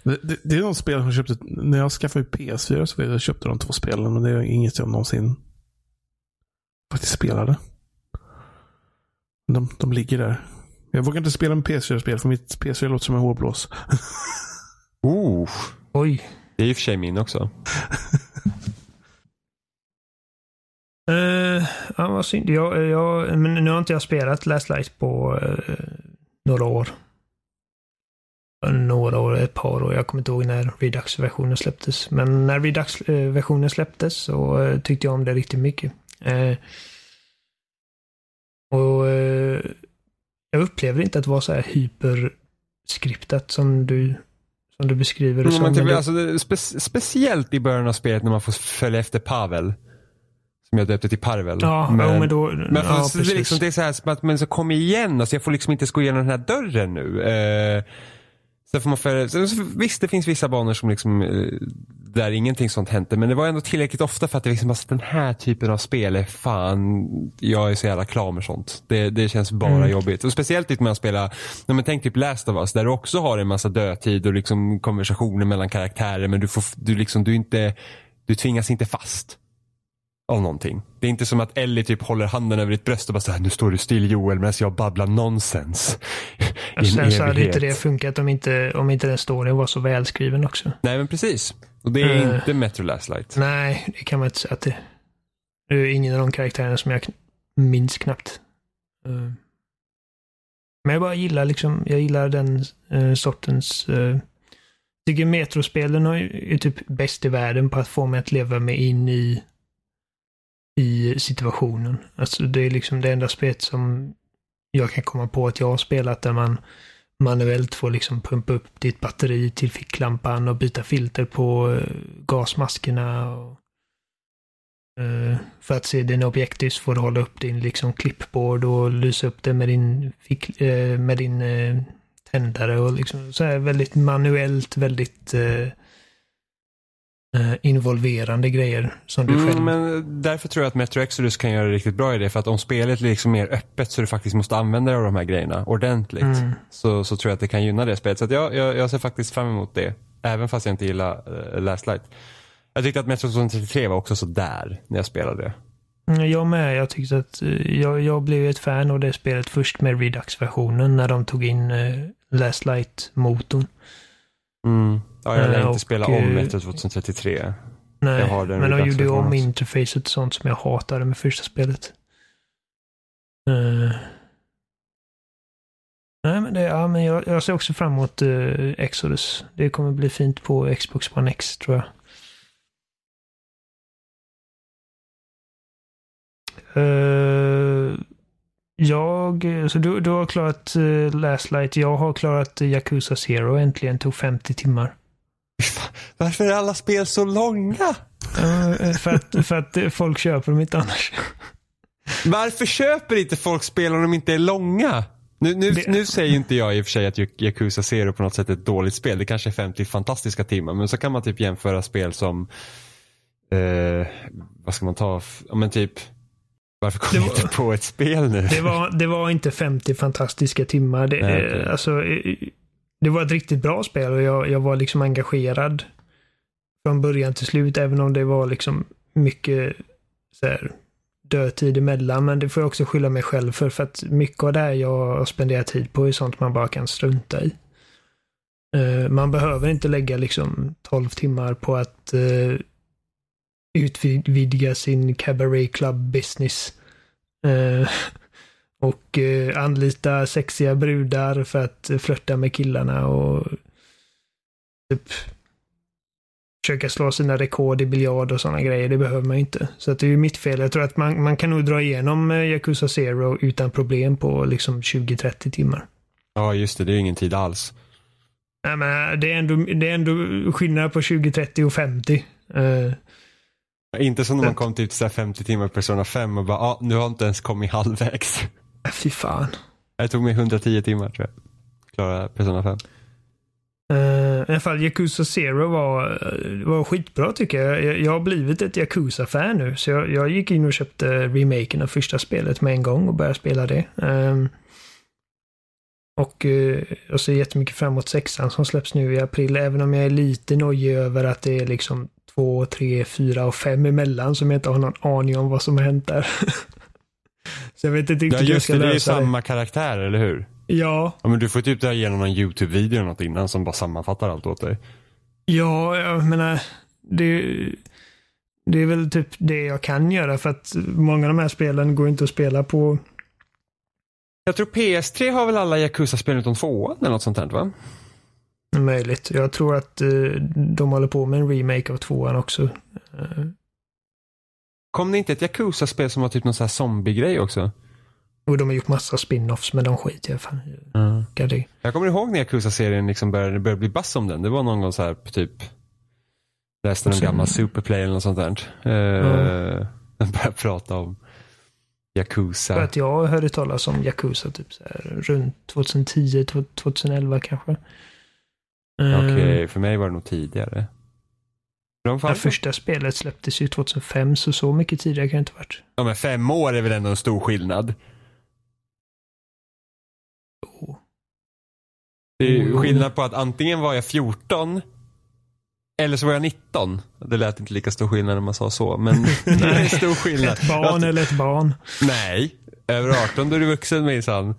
Det, det, det är något spel som köpte, när jag skaffade PS4 så köpte de två spelen. Men det är inget jag någonsin faktiskt spelade. De, de ligger där. Jag vågar inte spela med PS4-spel för mitt PS4 låter som en hårblås. Oh, Oj. det är i och för sig min också. Uh, ja, vad synd. Jag, jag, men nu har inte jag spelat Last Light på eh, några år. Några år, ett par år. Jag kommer inte ihåg när Redux-versionen släpptes. Men när Redux-versionen släpptes så eh, tyckte jag om det riktigt mycket. Eh, och eh, jag upplevde inte att det var så här hyperskriptat som du, som du beskriver det Mm, som. typ, alltså, det spe- speciellt i början av spelet när man får följa efter Pavel. Som jag döpte till Parvel. Ja, men, men då... Men för, ja, så det, är liksom, det är så här som att, men så kom igen, alltså jag får liksom inte gå igenom den här dörren nu. Eh, så får man så, så, visst det finns vissa banor som liksom, eh, där ingenting sånt hände, men det var ändå tillräckligt ofta för att det liksom, alltså, den här typen av spel är fan, jag är så jävla klar med sånt. Det, det känns bara Mm. jobbigt. Och speciellt typ när man spelar, när man tänker typ Last of Us, där du också har en massa dödtid och liksom konversationer mellan karaktärer, men du får, du liksom, du inte, du tvingas inte fast av någonting. Det är inte som att Ellie typ håller handen över ditt bröst och bara såhär, nu står du still Joel medan jag babblar nonsens. Sen så hade inte det funkat om inte, om inte den storyn var så välskriven också. Nej men precis. Och det är Eh. inte Metro Last Light. Nej, det kan man inte säga att det det är ingen av de karaktärerna som jag minns knappt. Eh, Men jag bara gillar liksom, jag gillar den uh, sortens... Uh, tycker metrospelen är, är typ bäst i världen på att få mig att leva mig in i i situationen. Alltså det är liksom det enda spelet som jag kan komma på att jag har spelat där man manuellt får liksom pumpa upp ditt batteri till ficklampan och byta filter på eh, gasmaskerna. Och, eh, för att se din objektiv får du hålla upp din liksom clipboard och lysa upp det med din, fick, eh, med din tändare och liksom så här väldigt manuellt, väldigt involverande grejer som du själv Mm, men därför tror jag att Metro Exodus kan göra det riktigt bra i det. För att om spelet är liksom mer öppet så du faktiskt måste använda dig av de här grejerna ordentligt. Mm. Så, så tror jag att det kan gynna det spelet. Så att jag, jag, jag ser faktiskt fram emot det. Även fast jag inte gillar uh, Last Light. Jag tyckte att Metro 2033 var också så där när jag spelade det. Mm, Jag med. Jag tyckte att eh, jag, jag blev ett fan av det spelet först med Redux-versionen när de tog in eh, Last Light-motorn. Mm. Ja, jag lär Eh, inte spela om eh, Metro 2033. Nej, men de gjorde om interfacet och sånt som jag hatade med första spelet. Eh. Nej, men, det, ja, men jag, jag ser också fram emot eh, Exodus. Det kommer bli fint på Xbox One X, tror jag. Eh, jag, så du, du har klarat uh, Last Light. Jag har klarat uh, Yakuza Zero äntligen. Tog 50 timmar. Varför är alla spel så långa? Eh, för, att, för att folk köper dem inte annars. Varför köper inte folk spel om de inte är långa? Nu, nu, Det- nu säger inte jag i och för sig att Yakuza Zero på något sätt är ett dåligt spel. Det kanske är 50 fantastiska timmar. Men så kan man typ jämföra spel som, eh, vad ska man ta, men typ Varför kom jag var- inte på ett spel nu? Det var, det var inte 50 fantastiska timmar. Det, Nej, okej. alltså, eh, det var ett riktigt bra spel och jag, jag var liksom engagerad från början till slut, även om det var liksom mycket så här, dödtid emellan. Men det får jag också skylla mig själv för, för att mycket av det här jag spenderar tid på är sånt man bara kan strunta i. Eh, man behöver inte lägga liksom 12 timmar på att uh, utvidga sin cabaret club business. Eh, och eh, anlita sexiga brudar för att flörta med killarna och typ försöka slå sina rekord i biljard och sådana grejer. Det behöver man ju inte. Så att det är ju mitt fel. Jag tror att man, man kan nog dra igenom eh, Yakuza Zero utan problem på liksom 20-30 timmar. Ja, just det. Det är ju ingen tid alls. Nej, men eh, det, är ändå, det är ändå skillnad på 20, 30 och 50. Eh, Inte som när man kom typ här 50 timmar Persona 5 och bara, ah, nu har jag inte ens kommit halvvägs. Fy fan. Det tog mig 110 timmar tror jag. Klara Persona 5. Uh, I alla fall Yakuza Zero var, eh, var skitbra tycker jag. jag. Jag har blivit ett Yakuza-fan nu. Så jag, jag gick in och köpte remaken av första spelet med en gång och började spela det. Ehm, och uh, jag ser jättemycket fram emot sexan som släpps nu i april. Även om jag är lite nojig över att det är liksom två, tre, fyra och fem emellan som jag inte har någon aning om vad som har hänt där. så jag vet inte Ja riktigt hur jag ska det, det är ju lösa det. samma karaktär, eller hur? Ja, Ja, men du får typ dra igenom någon YouTube-video eller något innan som bara sammanfattar allt åt dig. Ja, jag menar, det, det är väl typ det jag kan göra för att många av de här spelen går inte att spela på. Jag tror PS3 har väl alla Yakuza-spel utom tvåan eller något sånt här va? Möjligt. Jag tror att eh, de håller på med en remake av tvåan också. Eh, Kom det inte ett Yakuza-spel som var typ någon sån här zombie-grej också? och de har gjort massa spin-offs, men de skiter jag fan det. Jag kommer ihåg när Yakuza-serien liksom började, började bli bass om den. Det var någon gång så här typ läste någon sen- gammal Superplay eller något sånt där. Uh, Den började prata om För Yakuza. att jag hörde talas om Yakuza typ så här, runt 2010, 2011 kanske. Eh, Okej, för mig var det nog tidigare. De Det första spelet släpptes ju 2005, så så mycket tidigare kan det inte varit. ja, men fem år är väl ändå en stor skillnad. Oh. Det är ju skillnad på att antingen var jag 14 eller så var jag 19. Det lät inte lika stor skillnad när man sa så, men det är en stor skillnad. Ett barn eller ett barn. Nej, över 18 då är du vuxen minsann.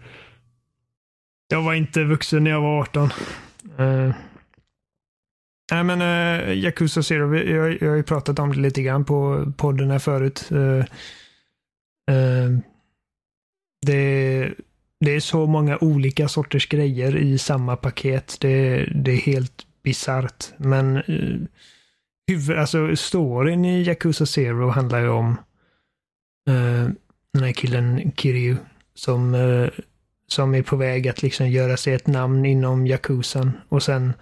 Jag var inte vuxen när jag var 18. Uh, nej men uh, Yakuza Zero, vi- jag, jag har ju pratat om det lite grann på podden här förut. Uh, uh, det, det är så många olika sorters grejer i samma paket. Det, det är helt bisarrt. Men uh, huvud, alltså storyn i Yakuza Zero handlar ju om uh, den här killen Kiryu som uh, som är på väg att liksom göra sig ett namn inom Yakuzan och sen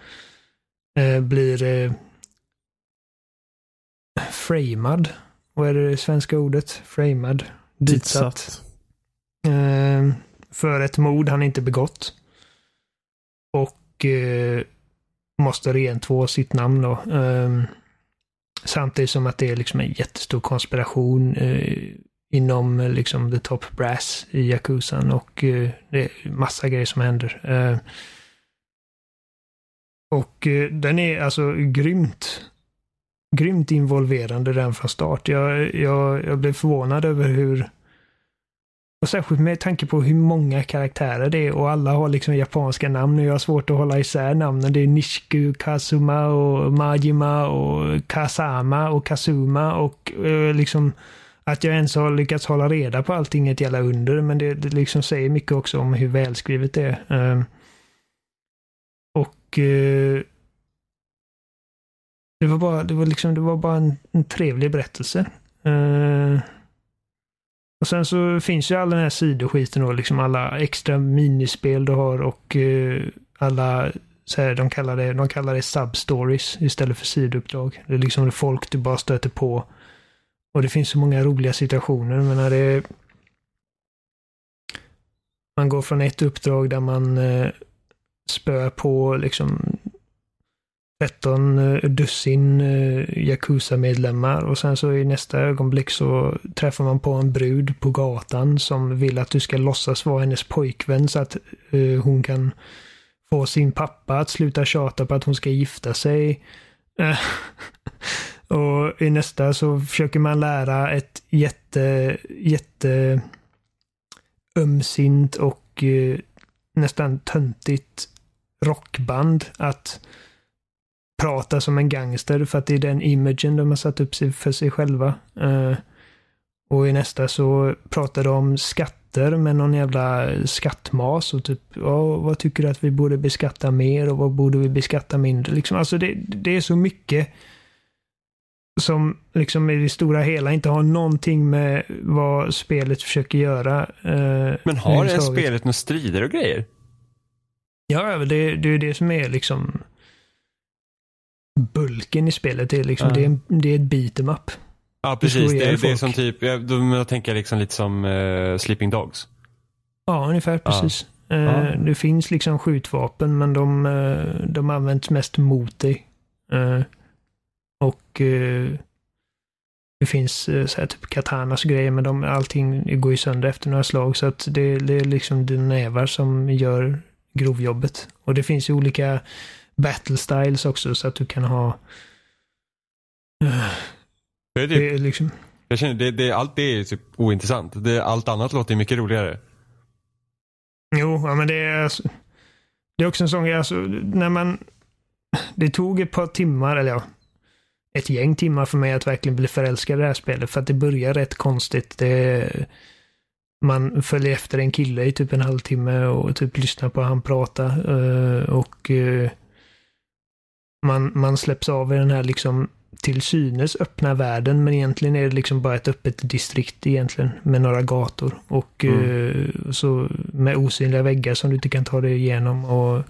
eh, blir eh, framad. Vad är det svenska ordet? Framad. Ditsatt. Eh, för ett mord han inte begått. Och eh, måste rentvå sitt namn då. Eh, samtidigt som att det är liksom en jättestor konspiration eh, inom liksom the top brass i Yakuzan och det är massa grejer som händer. Och eh, den är alltså grymt grymt involverande redan från start. Jag, jag, jag blev förvånad över hur och särskilt med tanke på hur många karaktärer det är och alla har liksom japanska namn och jag har svårt att hålla isär namnen. Det är Nishiku, Kazuma och Majima och Kasama och Kazuma och eh, liksom att jag ens har lyckats hålla reda på allting ett jävla under, men det, det liksom säger mycket också om hur välskrivet det är. Ehm och eh, det var bara, det var liksom, det var bara en, en trevlig berättelse. Eh, och sen så finns ju all den här sidoskiten och liksom alla extra minispel du har och eh, alla, så här, de kallar det, de kallar det substories istället för sidouppdrag. Det är liksom folk du bara stöter på. Och det finns så många roliga situationer. Men när det man går från ett uppdrag där man eh, spö på liksom 13 eh, dussin eh, Yakuza-medlemmar och sen så i nästa ögonblick så träffar man på en brud på gatan som vill att du ska låtsas vara hennes pojkvän så att uh, hon kan få sin pappa att sluta tjata på att hon ska gifta sig. Uh, och i nästa så försöker man lära ett jätte, jätte ömsint och uh, nästan töntigt rockband att prata som en gangster för att det är den imagen de har satt upp för sig själva. Uh, och i nästa så pratar de om skatter med någon jävla skattmas och typ, ja, vad tycker du att vi borde beskatta mer och vad borde vi beskatta mindre? Liksom, alltså det, det är så mycket som liksom i det stora hela inte har någonting med vad spelet försöker göra. Uh, Men har det spelet några strider och grejer? Ja, det, det är det som är liksom bulken i spelet. Det är, liksom, Ja. det är, en- det är ett beat em up. Ja, precis. Det, det är som typ, då, men jag tänker liksom lite som eh, Sleeping Dogs. Ja, ungefär precis. Eh, Ja. Det finns liksom skjutvapen, men de, eh, de används mest mot dig. Och det finns så här typ katanas och grejer, men de, allting går ju sönder efter några slag. Så att det, det är liksom dina nävar som gör grovjobbet. Och det finns ju olika battle styles också, så att du kan ha... Det är typ, Det liksom... jag känner, det, det, allt det är typ ointressant. Det, allt annat låter mycket roligare. Jo, ja, men det är, det är också en sån grej, alltså, när man... Det tog ett par timmar, eller ja, ett gäng timmar för mig att verkligen bli förälskad i det här spelet. För att det börjar rätt konstigt. Det, man följer efter en kille i typ en halvtimme och typ lyssnar på han prata. eh, Och eh, man, man släpps av i den här liksom till synes öppna världen men egentligen är det liksom bara ett öppet distrikt egentligen med några gator och eh, så med osynliga väggar som du inte kan ta dig igenom och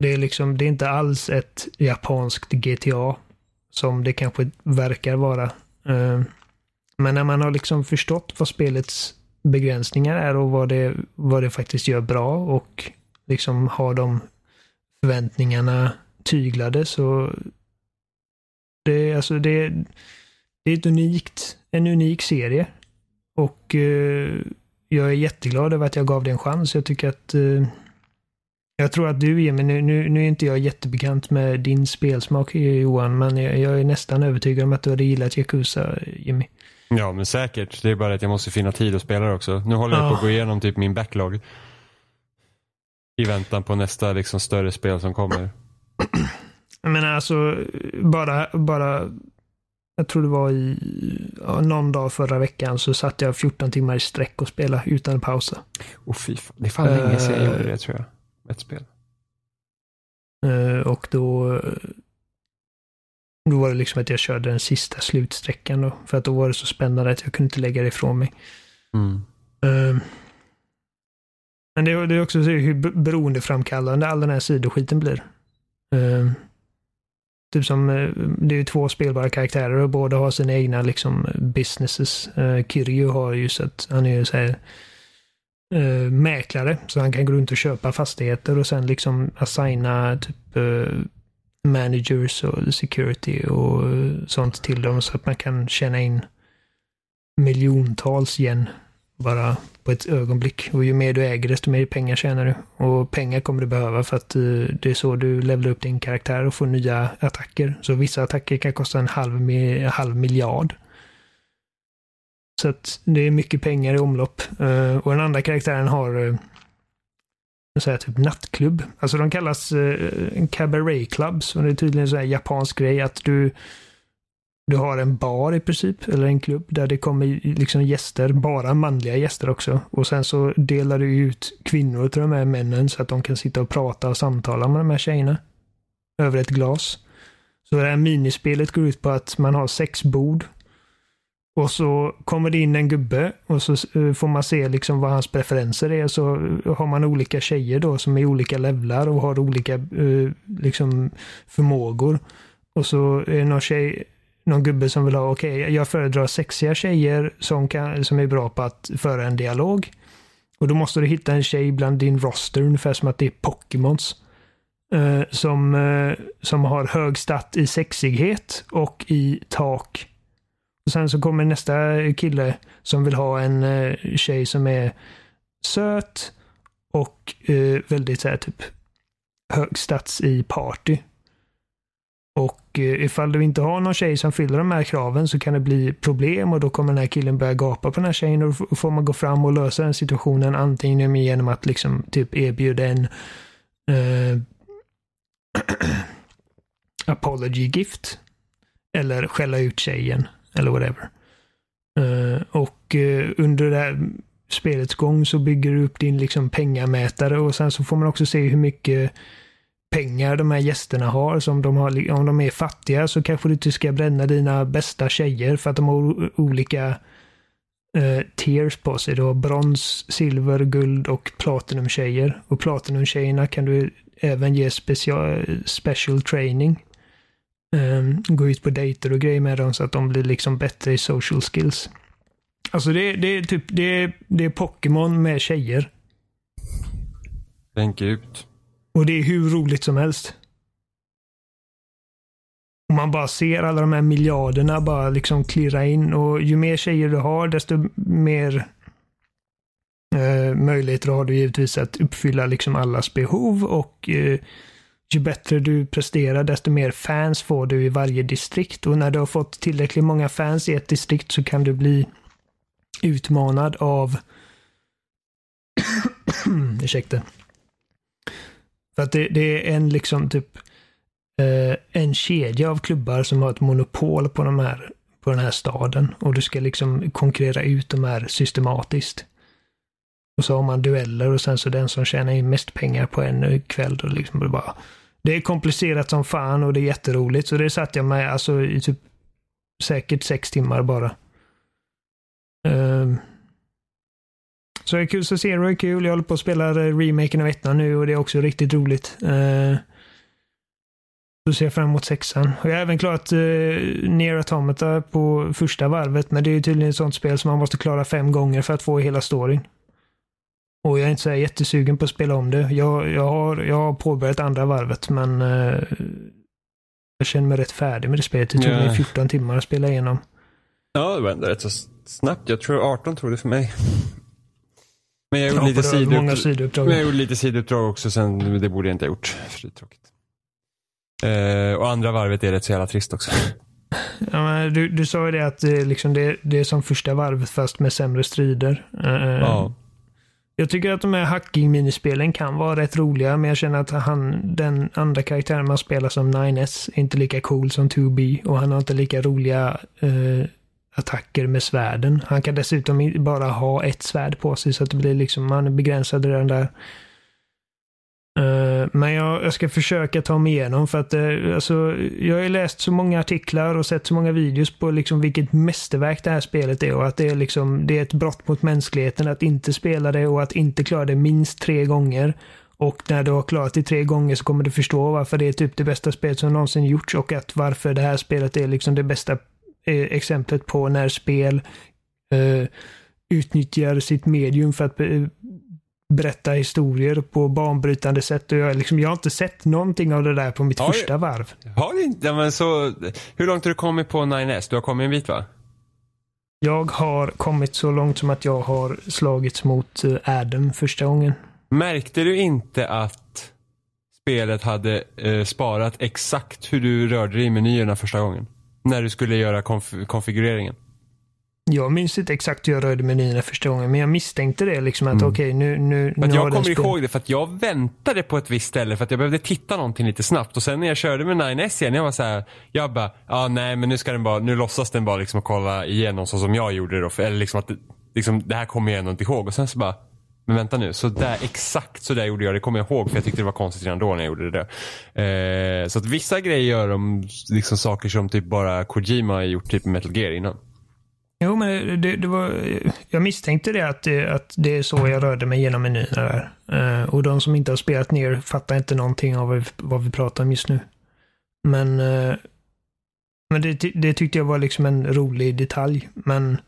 det är liksom, det är inte alls ett japanskt GTA som det kanske verkar vara. Men när man har liksom förstått vad spelets begränsningar är och vad det, vad det faktiskt gör bra och liksom har de förväntningarna tyglade så det, alltså det, det är ett unikt, en unik serie. Och eh, jag är jätteglad över att jag gav det en chans. Jag tycker att eh, jag tror att du Jimmy, nu, nu, nu är inte jag jättebekant med din spelsmak eh, Johan, men jag, jag är nästan övertygad om att du hade gillat Yakuza Jimmy. Ja, men säkert. Det är bara att jag måste finna tid att spela det också. Nu håller jag på att gå igenom typ min backlog. I väntan på nästa liksom större spel som kommer. Jag menar alltså, bara, bara jag tror det var i ja, någon dag förra veckan så satt jag 14 timmar i sträck och spelade utan pausa. Oh, fy fan. Det är fan länge sedan jag Eh. gjorde det tror jag. Ett spel. Eh, och då då var det liksom att jag körde den sista slutsträckan då. För att då var det så spännande att jag kunde inte lägga det ifrån mig. Mm. Eh, Men det är, det är också så hur be- beroendeframkallande all den här sidoskiten blir. Eh, Typ som, eh, det är ju två spelbara karaktärer och båda har sina egna liksom businesses. Uh, Kiryu har ju så att han är ju så här eh, mäklare så han kan gå runt och köpa fastigheter och sen liksom assigna typ eh, managers och security och sånt till dem så att man kan tjäna in miljontals yen bara på ett ögonblick. Och ju mer du äger desto mer pengar tjänar du. Och pengar kommer du behöva för att eh, det är så du levlar upp din karaktär och får nya attacker. Så vissa attacker kan kosta en halv, halv miljard. Så att det är mycket pengar i omlopp. Eh, och den andra karaktären har eh, så här, typ nattklubb. Alltså de kallas eh, cabaret clubs. Och det är tydligen en sån här japansk grej att du du har en bar i princip, eller en klubb, där det kommer liksom gäster, bara manliga gäster också. Och sen så delar du ut kvinnor till de här männen så att de kan sitta och prata och samtala med de här tjejerna. Över ett glas. Så det här minispelet går ut på att man har sex bord. Och så kommer det in en gubbe och så eh, får man se liksom vad hans preferenser är. Så eh, har man olika tjejer då som är olika levlar och har olika eh, liksom förmågor. Och så är det någon tjej, någon gubbe som vill ha, okej, jag föredrar sexiga tjejer som, kan, som är bra på att föra en dialog. Och då måste du hitta en tjej bland din roster, ungefär som att det är Pokémons. som, som har hög stat i sexighet och i tak. Och Sen så kommer nästa kille som vill ha en eh, tjej som är söt och eh, väldigt så här, typ hög stats i party. Och eh, ifall du inte har någon tjej som fyller de här kraven så kan det bli problem och då kommer den här killen börja gapa på den här tjejen och då får man gå fram och lösa den situationen antingen genom att liksom typ erbjuda en eh, apology gift eller skälla ut tjejen eller whatever. Eh, och eh, under det här spelets gång så bygger du upp din liksom pengamätare och sen så får man också se hur mycket pengar de här gästerna har. Så om de, har, om de är fattiga så kanske du inte ska bränna dina bästa tjejer för att de har olika eh, tiers på sig. Du har brons, silver, guld och platinum-tjejer. Och platinum-tjejerna kan du även ge special, special training. Um, gå ut på dejter och grejer med dem så att de blir liksom bättre i social skills. Alltså det, det är typ, det är, det är Pokémon med tjejer. Tänk ut. Och det är hur roligt som helst. Och man bara ser alla de här miljarderna bara liksom klirra in och ju mer tjejer du har desto mer eh, möjligheter har du givetvis att uppfylla liksom allas behov och eh, ju bättre du presterar desto mer fans får du i varje distrikt och när du har fått tillräckligt många fans i ett distrikt så kan du bli utmanad av ursäkta för att det, det är en liksom typ eh, en kedja av klubbar som har ett monopol på, de här, på den här staden. Och du ska liksom konkurrera ut de här systematiskt. Och så har man dueller och sen så den som tjänar in mest pengar på en kväll. Då liksom bara, det är komplicerat som fan och det är jätteroligt. Så det satt jag med alltså, i typ säkert sex timmar bara. Um, så det är kul, så Zero är kul. Jag håller på att spela eh, remaken av ettan nu och det är också riktigt roligt. Uh, så ser jag fram emot sexan. Och jag har även klarat eh, uh, Near Automata på första varvet, men det är ju tydligen ett sånt spel som man måste klara fem gånger för att få hela storyn. Och jag är inte så här jättesugen på att spela om det. Jag, jag, har, jag har påbörjat andra varvet, men uh, jag känner mig rätt färdig med det spelet. Det tog Ja. mig 14 timmar att spela igenom. Ja, det var ändå rätt så snabbt. Jag tror 18 tog det för mig. Men jag gjorde Ja, lite många sidouppdrag. Men jag gjorde lite sidouppdrag också sen. Det borde jag inte ha gjort. För det är tråkigt. Eh, och andra varvet är rätt så jävla trist också. Ja, du, du sa ju det att det, liksom det, det är som första varvet fast med sämre strider. Eh, Ja. Jag tycker att de här hacking-minispelen kan vara rätt roliga, men jag känner att han, den andra karaktären man spelar som 9S är inte lika cool som 2B och han har inte lika roliga eh, attacker med svärden. Han kan dessutom bara ha ett svärd på sig så att det blir liksom, man är begränsad redan där. Eh, men jag, jag ska försöka ta mig igenom för att eh, alltså, jag har ju läst så många artiklar och sett så många videos på liksom vilket mästerverk det här spelet är och att det är, liksom, det är ett brott mot mänskligheten att inte spela det och att inte klara det minst tre gånger. Och när du har klarat det tre gånger så kommer du förstå varför det är typ det bästa spelet som någonsin gjorts och att varför det här spelet är liksom det bästa eh, exemplet på när spel eh, utnyttjar sitt medium för att berätta historier på banbrytande sätt. Och jag, liksom, jag har inte sett någonting av det där på mitt Har du- första varv. Har du inte? Men så, hur långt har du kommit på 9S? Du har kommit en bit va? Jag har kommit så långt som att jag har slagits mot eh, Adam första gången. Märkte du inte att spelet hade eh, sparat exakt hur du rörde dig i menyerna första gången? När du skulle göra konf- konfigureringen. Jag minns inte exakt hur jag rörde menyerna första gången, men jag misstänkte det liksom att okej, nu, nu, För att nu jag kommer spel- ihåg det för att jag väntade på ett visst ställe för att jag behövde titta någonting lite snabbt och sen när jag körde med 9S igen, jag var så här, jag bara, ja ah, nej men nu ska den bara, nu låtsas den bara liksom kolla igenom så som jag gjorde då, för, eller liksom att liksom, det här kommer jag ändå inte ihåg och sen så bara, men vänta nu, så där, exakt så där gjorde jag det, kommer jag ihåg för jag tyckte det var konstigt redan då när jag gjorde det där. Eh, så att vissa grejer gör de liksom saker som typ bara Kojima har gjort typ Metal Gear innan. Jo, men det, det, var... Jag misstänkte det att, det att det är så jag rörde mig genom menyerna där. Eh, och de som inte har spelat ner fattar inte någonting av vad vi, vad vi pratar om just nu. Men, eh, men det, det tyckte jag var liksom en rolig detalj. Men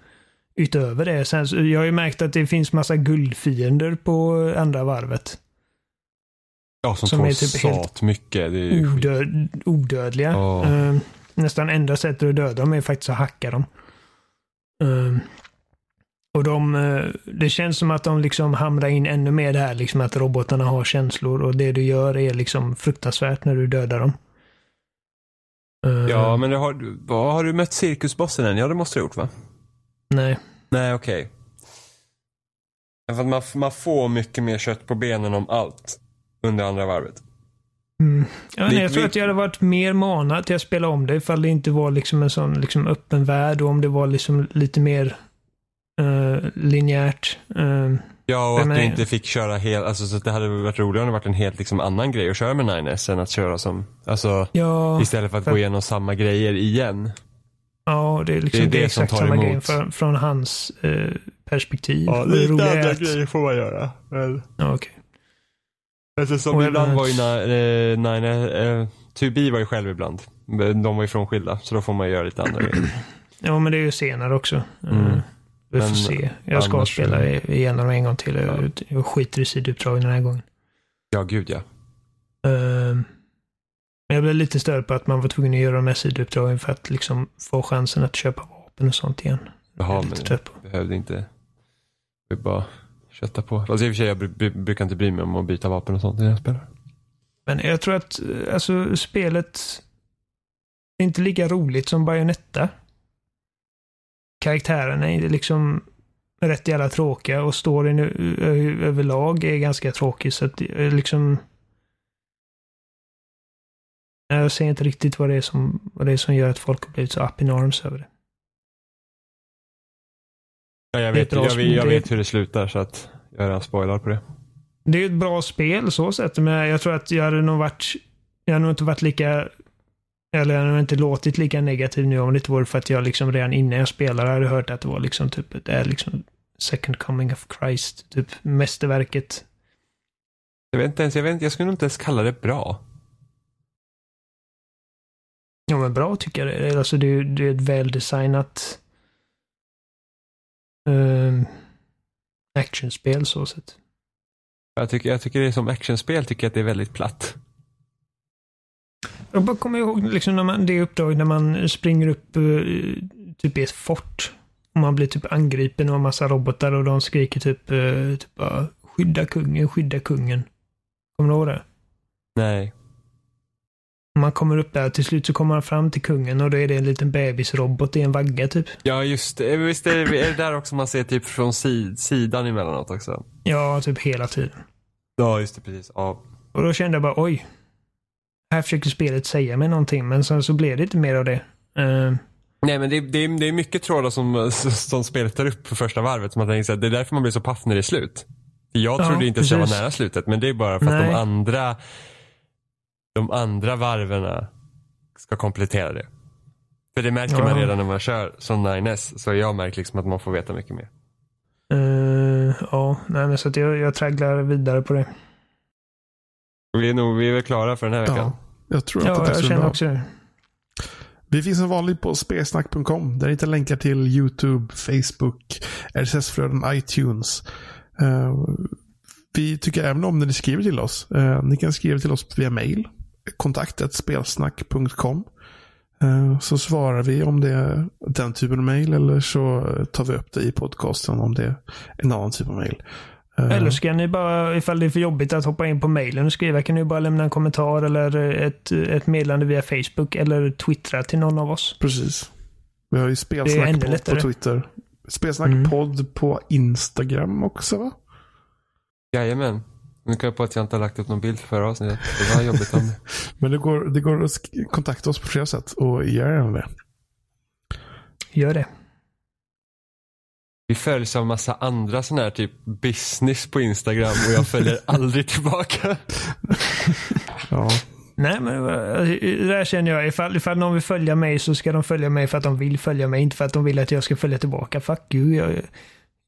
utöver det, sen, jag har ju märkt att det finns massa guldfiender på andra varvet. Ja, som, Som får är typ helt mycket. Det är odöd, odödliga. Eh, nästan enda sättet att döda dem är faktiskt att hacka dem. Eh, och de, eh, det känns som att de liksom hamrar in ännu mer det här liksom att robotarna har känslor och det du gör är liksom fruktansvärt när du dödar dem. Eh, Ja, men har, du- vad, har du mött cirkusbossen än? Ja, det måste du ha gjort va? Nej. Nej, okej. Att man, man får mycket mer kött på benen om allt under andra varvet. Mm. Ja, Vi- nej, jag tror att jag hade varit mer manad till att spela om det ifall det inte var liksom en sån liksom öppen värld och om det var liksom lite mer uh, linjärt. Eh, Ja, och Ja, att du inte fick köra helt, alltså så att det hade varit roligare om det varit en helt liksom annan grej att köra med 9S än att köra som, alltså ja, istället för att för- gå igenom samma grejer igen. ja, det är liksom det är det är det som exakt tar samma emot. grej från, från hans eh, perspektiv. Det roliga är att- får man göra. Men, Ja, okej. Alltså, som Och ibland var ju na- eh, 9 eh, 2B var ju själv ibland. De var ju frånskilda, så då får man göra lite andra grejer. Ja, men det är ju senare också. Mm. Eh, Vi får Men se. Jag ska annars- spela igenom en gång till. Ja. Jag, jag skiter i sidouppdragen den här gången. Ja, gud ja. Eh, Men jag blev lite störd på att man var tvungen att göra de här sidouppdragen för att liksom få chansen att köpa vapen och sånt igen. Jaha, men trött på. behövde inte. Vi bara kötta på. Alltså i och för sig, jag brukar inte bry mig om att byta vapen och sånt när jag spelar. Men jag tror att alltså, spelet är inte lika roligt som Bayonetta. Karaktärerna är liksom rätt jävla tråkiga och storyn överlag är ganska tråkig. Så att eh, liksom... Jag ser inte riktigt vad det är som, vad det är som gör att folk har blivit så up in arms över det. Ja, jag, vet, jag, jag är- vet hur det slutar så att jag redan spoilar på det. Det är ett bra spel så sett, men jag tror att jag hade nog varit... Jag hade nog inte varit lika... Eller jag hade nog inte låtit lika negativ nu om det inte vore för att jag liksom redan innan jag spelade hade hört att det var liksom typ, det är liksom second coming of Christ, typ mästerverket. Jag vet inte ens, jag, vet, inte- jag skulle nog inte ens kalla det bra. Ja men bra tycker jag det är. Alltså det det är ett väldesignat um, actionspel så sett. Jag tycker, jag tycker det är som actionspel tycker jag att det är väldigt platt. Jag bara kommer ihåg liksom när man, det uppdraget när man springer upp eh, typ i ett fort. Och man blir typ angripen av en massa robotar och de skriker typ, eh, typ skydda kungen, skydda kungen. Kommer du ihåg det? Nej. Man kommer upp där, till slut så kommer man fram till kungen och då är det en liten bebisrobot i en vagga typ. Ja just det, visst är det, är det där också man ser typ från sid, sidan emellanåt också? Ja, typ hela tiden. Ja just det, precis. Ja. Och då kände jag bara, oj. Här försöker spelet säga mig någonting, men sen så blev det inte mer av det. Eh, Nej men det, det, det är mycket trådar som, som spelet tar upp på första varvet. Som man tänker så här, det är därför man blir så paff när det är slut. Jag Ja, trodde inte att jag var nära slutet. Men det är bara för att Nej. de andra de andra varven ska komplettera det. För det märker Ja. man redan när man kör som 9S. Så jag märker liksom att man får veta mycket mer. eh, ja, nej men så att jag, jag tragglar vidare på det. Vi är, nog, vi är väl klara för den här veckan. Ja, jag tror att Ja, det är dags jag känner bra. också det. Vi finns som vanligt på spelsnack.com där ni hittar länkar till YouTube, Facebook, RSS-flöden, iTunes. Eh, vi tycker även om när ni skriver till oss. Eh, ni kan skriva till oss via mail. Kontaktet spelsnack.com. Eh, så svarar vi om det är den typen av mail eller så tar vi upp det i podcasten om det är en annan typ av mail. Eh, Eller ska ni bara, ifall det är för jobbigt att hoppa in på mailen och skriva, kan ni bara lämna en kommentar eller ett, ett meddelande via Facebook eller twittra till någon av oss. Precis. Vi har ju Det är spelsnack ännu podd på. Twitter. Spelsnack Mm. på Instagram också va? Jajamän. Nu kan jag på att jag inte har lagt upp någon bild för avsnittet. Det var jobbigt om det. Men det går, det går att kontakta oss på flera sätt och gör gärna det. Gör det. Vi följs av massa andra sådana här typ business på Instagram och jag följer aldrig tillbaka. Ja. Nej, men eh, det där känner jag. Ifall, ifall någon vill följa mig så ska de följa mig för att de vill följa mig, inte för att de vill att jag ska följa tillbaka. Fuck you. Jag,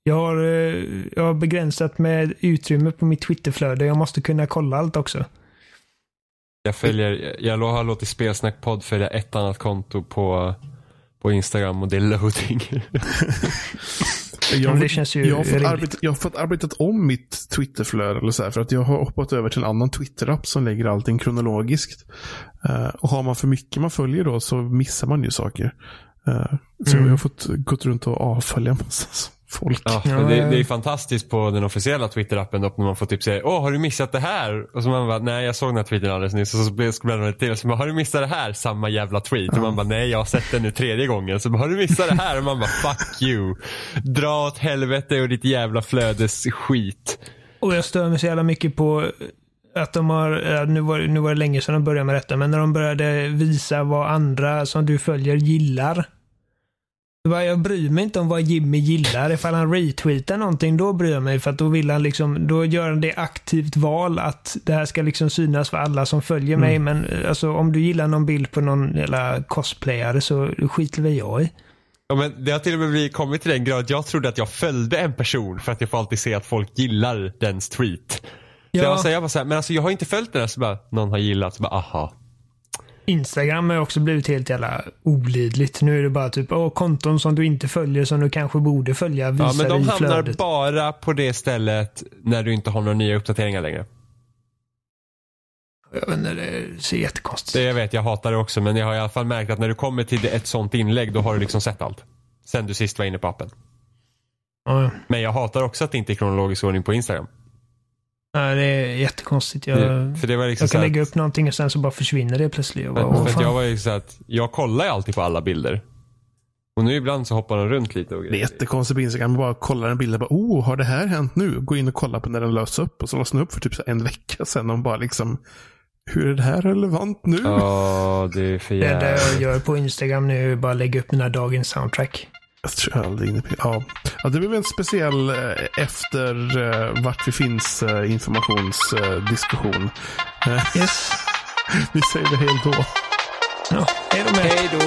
jag, har, eh, jag har begränsat med utrymme på mitt Twitterflöde. Jag måste kunna kolla allt också. Jag följer, jag har låtit Spelsnackpodd följa ett annat konto på, på Instagram och det är loading. Jag, det känns ju jag, har fått arbeta, jag har fått arbetat om mitt Twitterflöde eller så här, för att jag har hoppat över till en annan Twitter-app som lägger allting kronologiskt. Eh, och har man för mycket man följer då så missar man ju saker. Eh, så Mm. jag har fått gått runt och avfölja en massa folk. Ja, Ja, men det, ja. det är fantastiskt på den officiella Twitter-appen då, när man får typ säga Åh, har du missat det här? Och så man bara, nej jag såg den här tweeten alldeles nyss. Och så bläddrar man till och så bara, har du missat det här? Samma jävla tweet. Och man bara, nej jag har sett den nu tredje gången. Så bara, har du missat det här? Och man bara, fuck you. Dra åt helvete och ditt jävla flödes skit. Och jag stör mig så jävla mycket på att de har, ja, nu var, nu var det länge sedan de började med detta, men när de började visa vad andra som du följer gillar. Jag bryr mig inte om vad Jimmy gillar. Ifall han retweetar någonting, då bryr jag mig. För att då vill han liksom, då gör han det aktivt val att det här ska liksom synas för alla som följer mig. Men eh, alltså om du gillar någon bild på någon jävla cosplayare så skiter väl jag i. Ja, men det har till och med blivit- kommit till den grad att jag trodde att jag följde en person för att jag får alltid se att folk gillar dens tweet. Så Ja. jag var så jag var så här, men alltså jag har inte följt den här så bara, någon har gillat, så bara aha. Instagram har också blivit helt jävla olidligt. Nu är det bara typ åh, konton som du inte följer som du kanske borde följa visar Ja men de hamnar flödet. bara på det stället när du inte har några nya uppdateringar längre. Jag vet inte, det ser jättekonstigt Det jag vet, jag hatar det också men jag har i alla fall märkt att när du kommer till ett sånt inlägg då har du liksom sett allt. Sen du sist var inne på appen. Ja, ja. Men jag hatar också att det inte är kronologisk ordning på Instagram. Nej, det är jättekonstigt. Jag, Det- För det var liksom jag kan lägga upp någonting och sen så bara försvinner det plötsligt. Jag bara, för jag var ju så att jag kollar ju alltid på alla bilder. Och nu ibland så hoppar de runt lite och Det är grejer. jättekonstigt på Instagram. Man bara kollar en bild och bara, oh, har det här hänt nu? Gå in och kolla på när den lös upp. Och så låser den upp för typ så en vecka sedan. Och bara liksom, hur är det här relevant nu? Ja, det är för Det enda jag jävligt. gör på Instagram nu är bara lägga upp mina dagens soundtrack. Jag tror jag aldrig inne på. Ja. ja, det blev en speciell eh, efter eh, vart vi finns eh, informationsdiskussion. Eh, Yes. vi säger det helt då. Ja, hej då med. Hej då.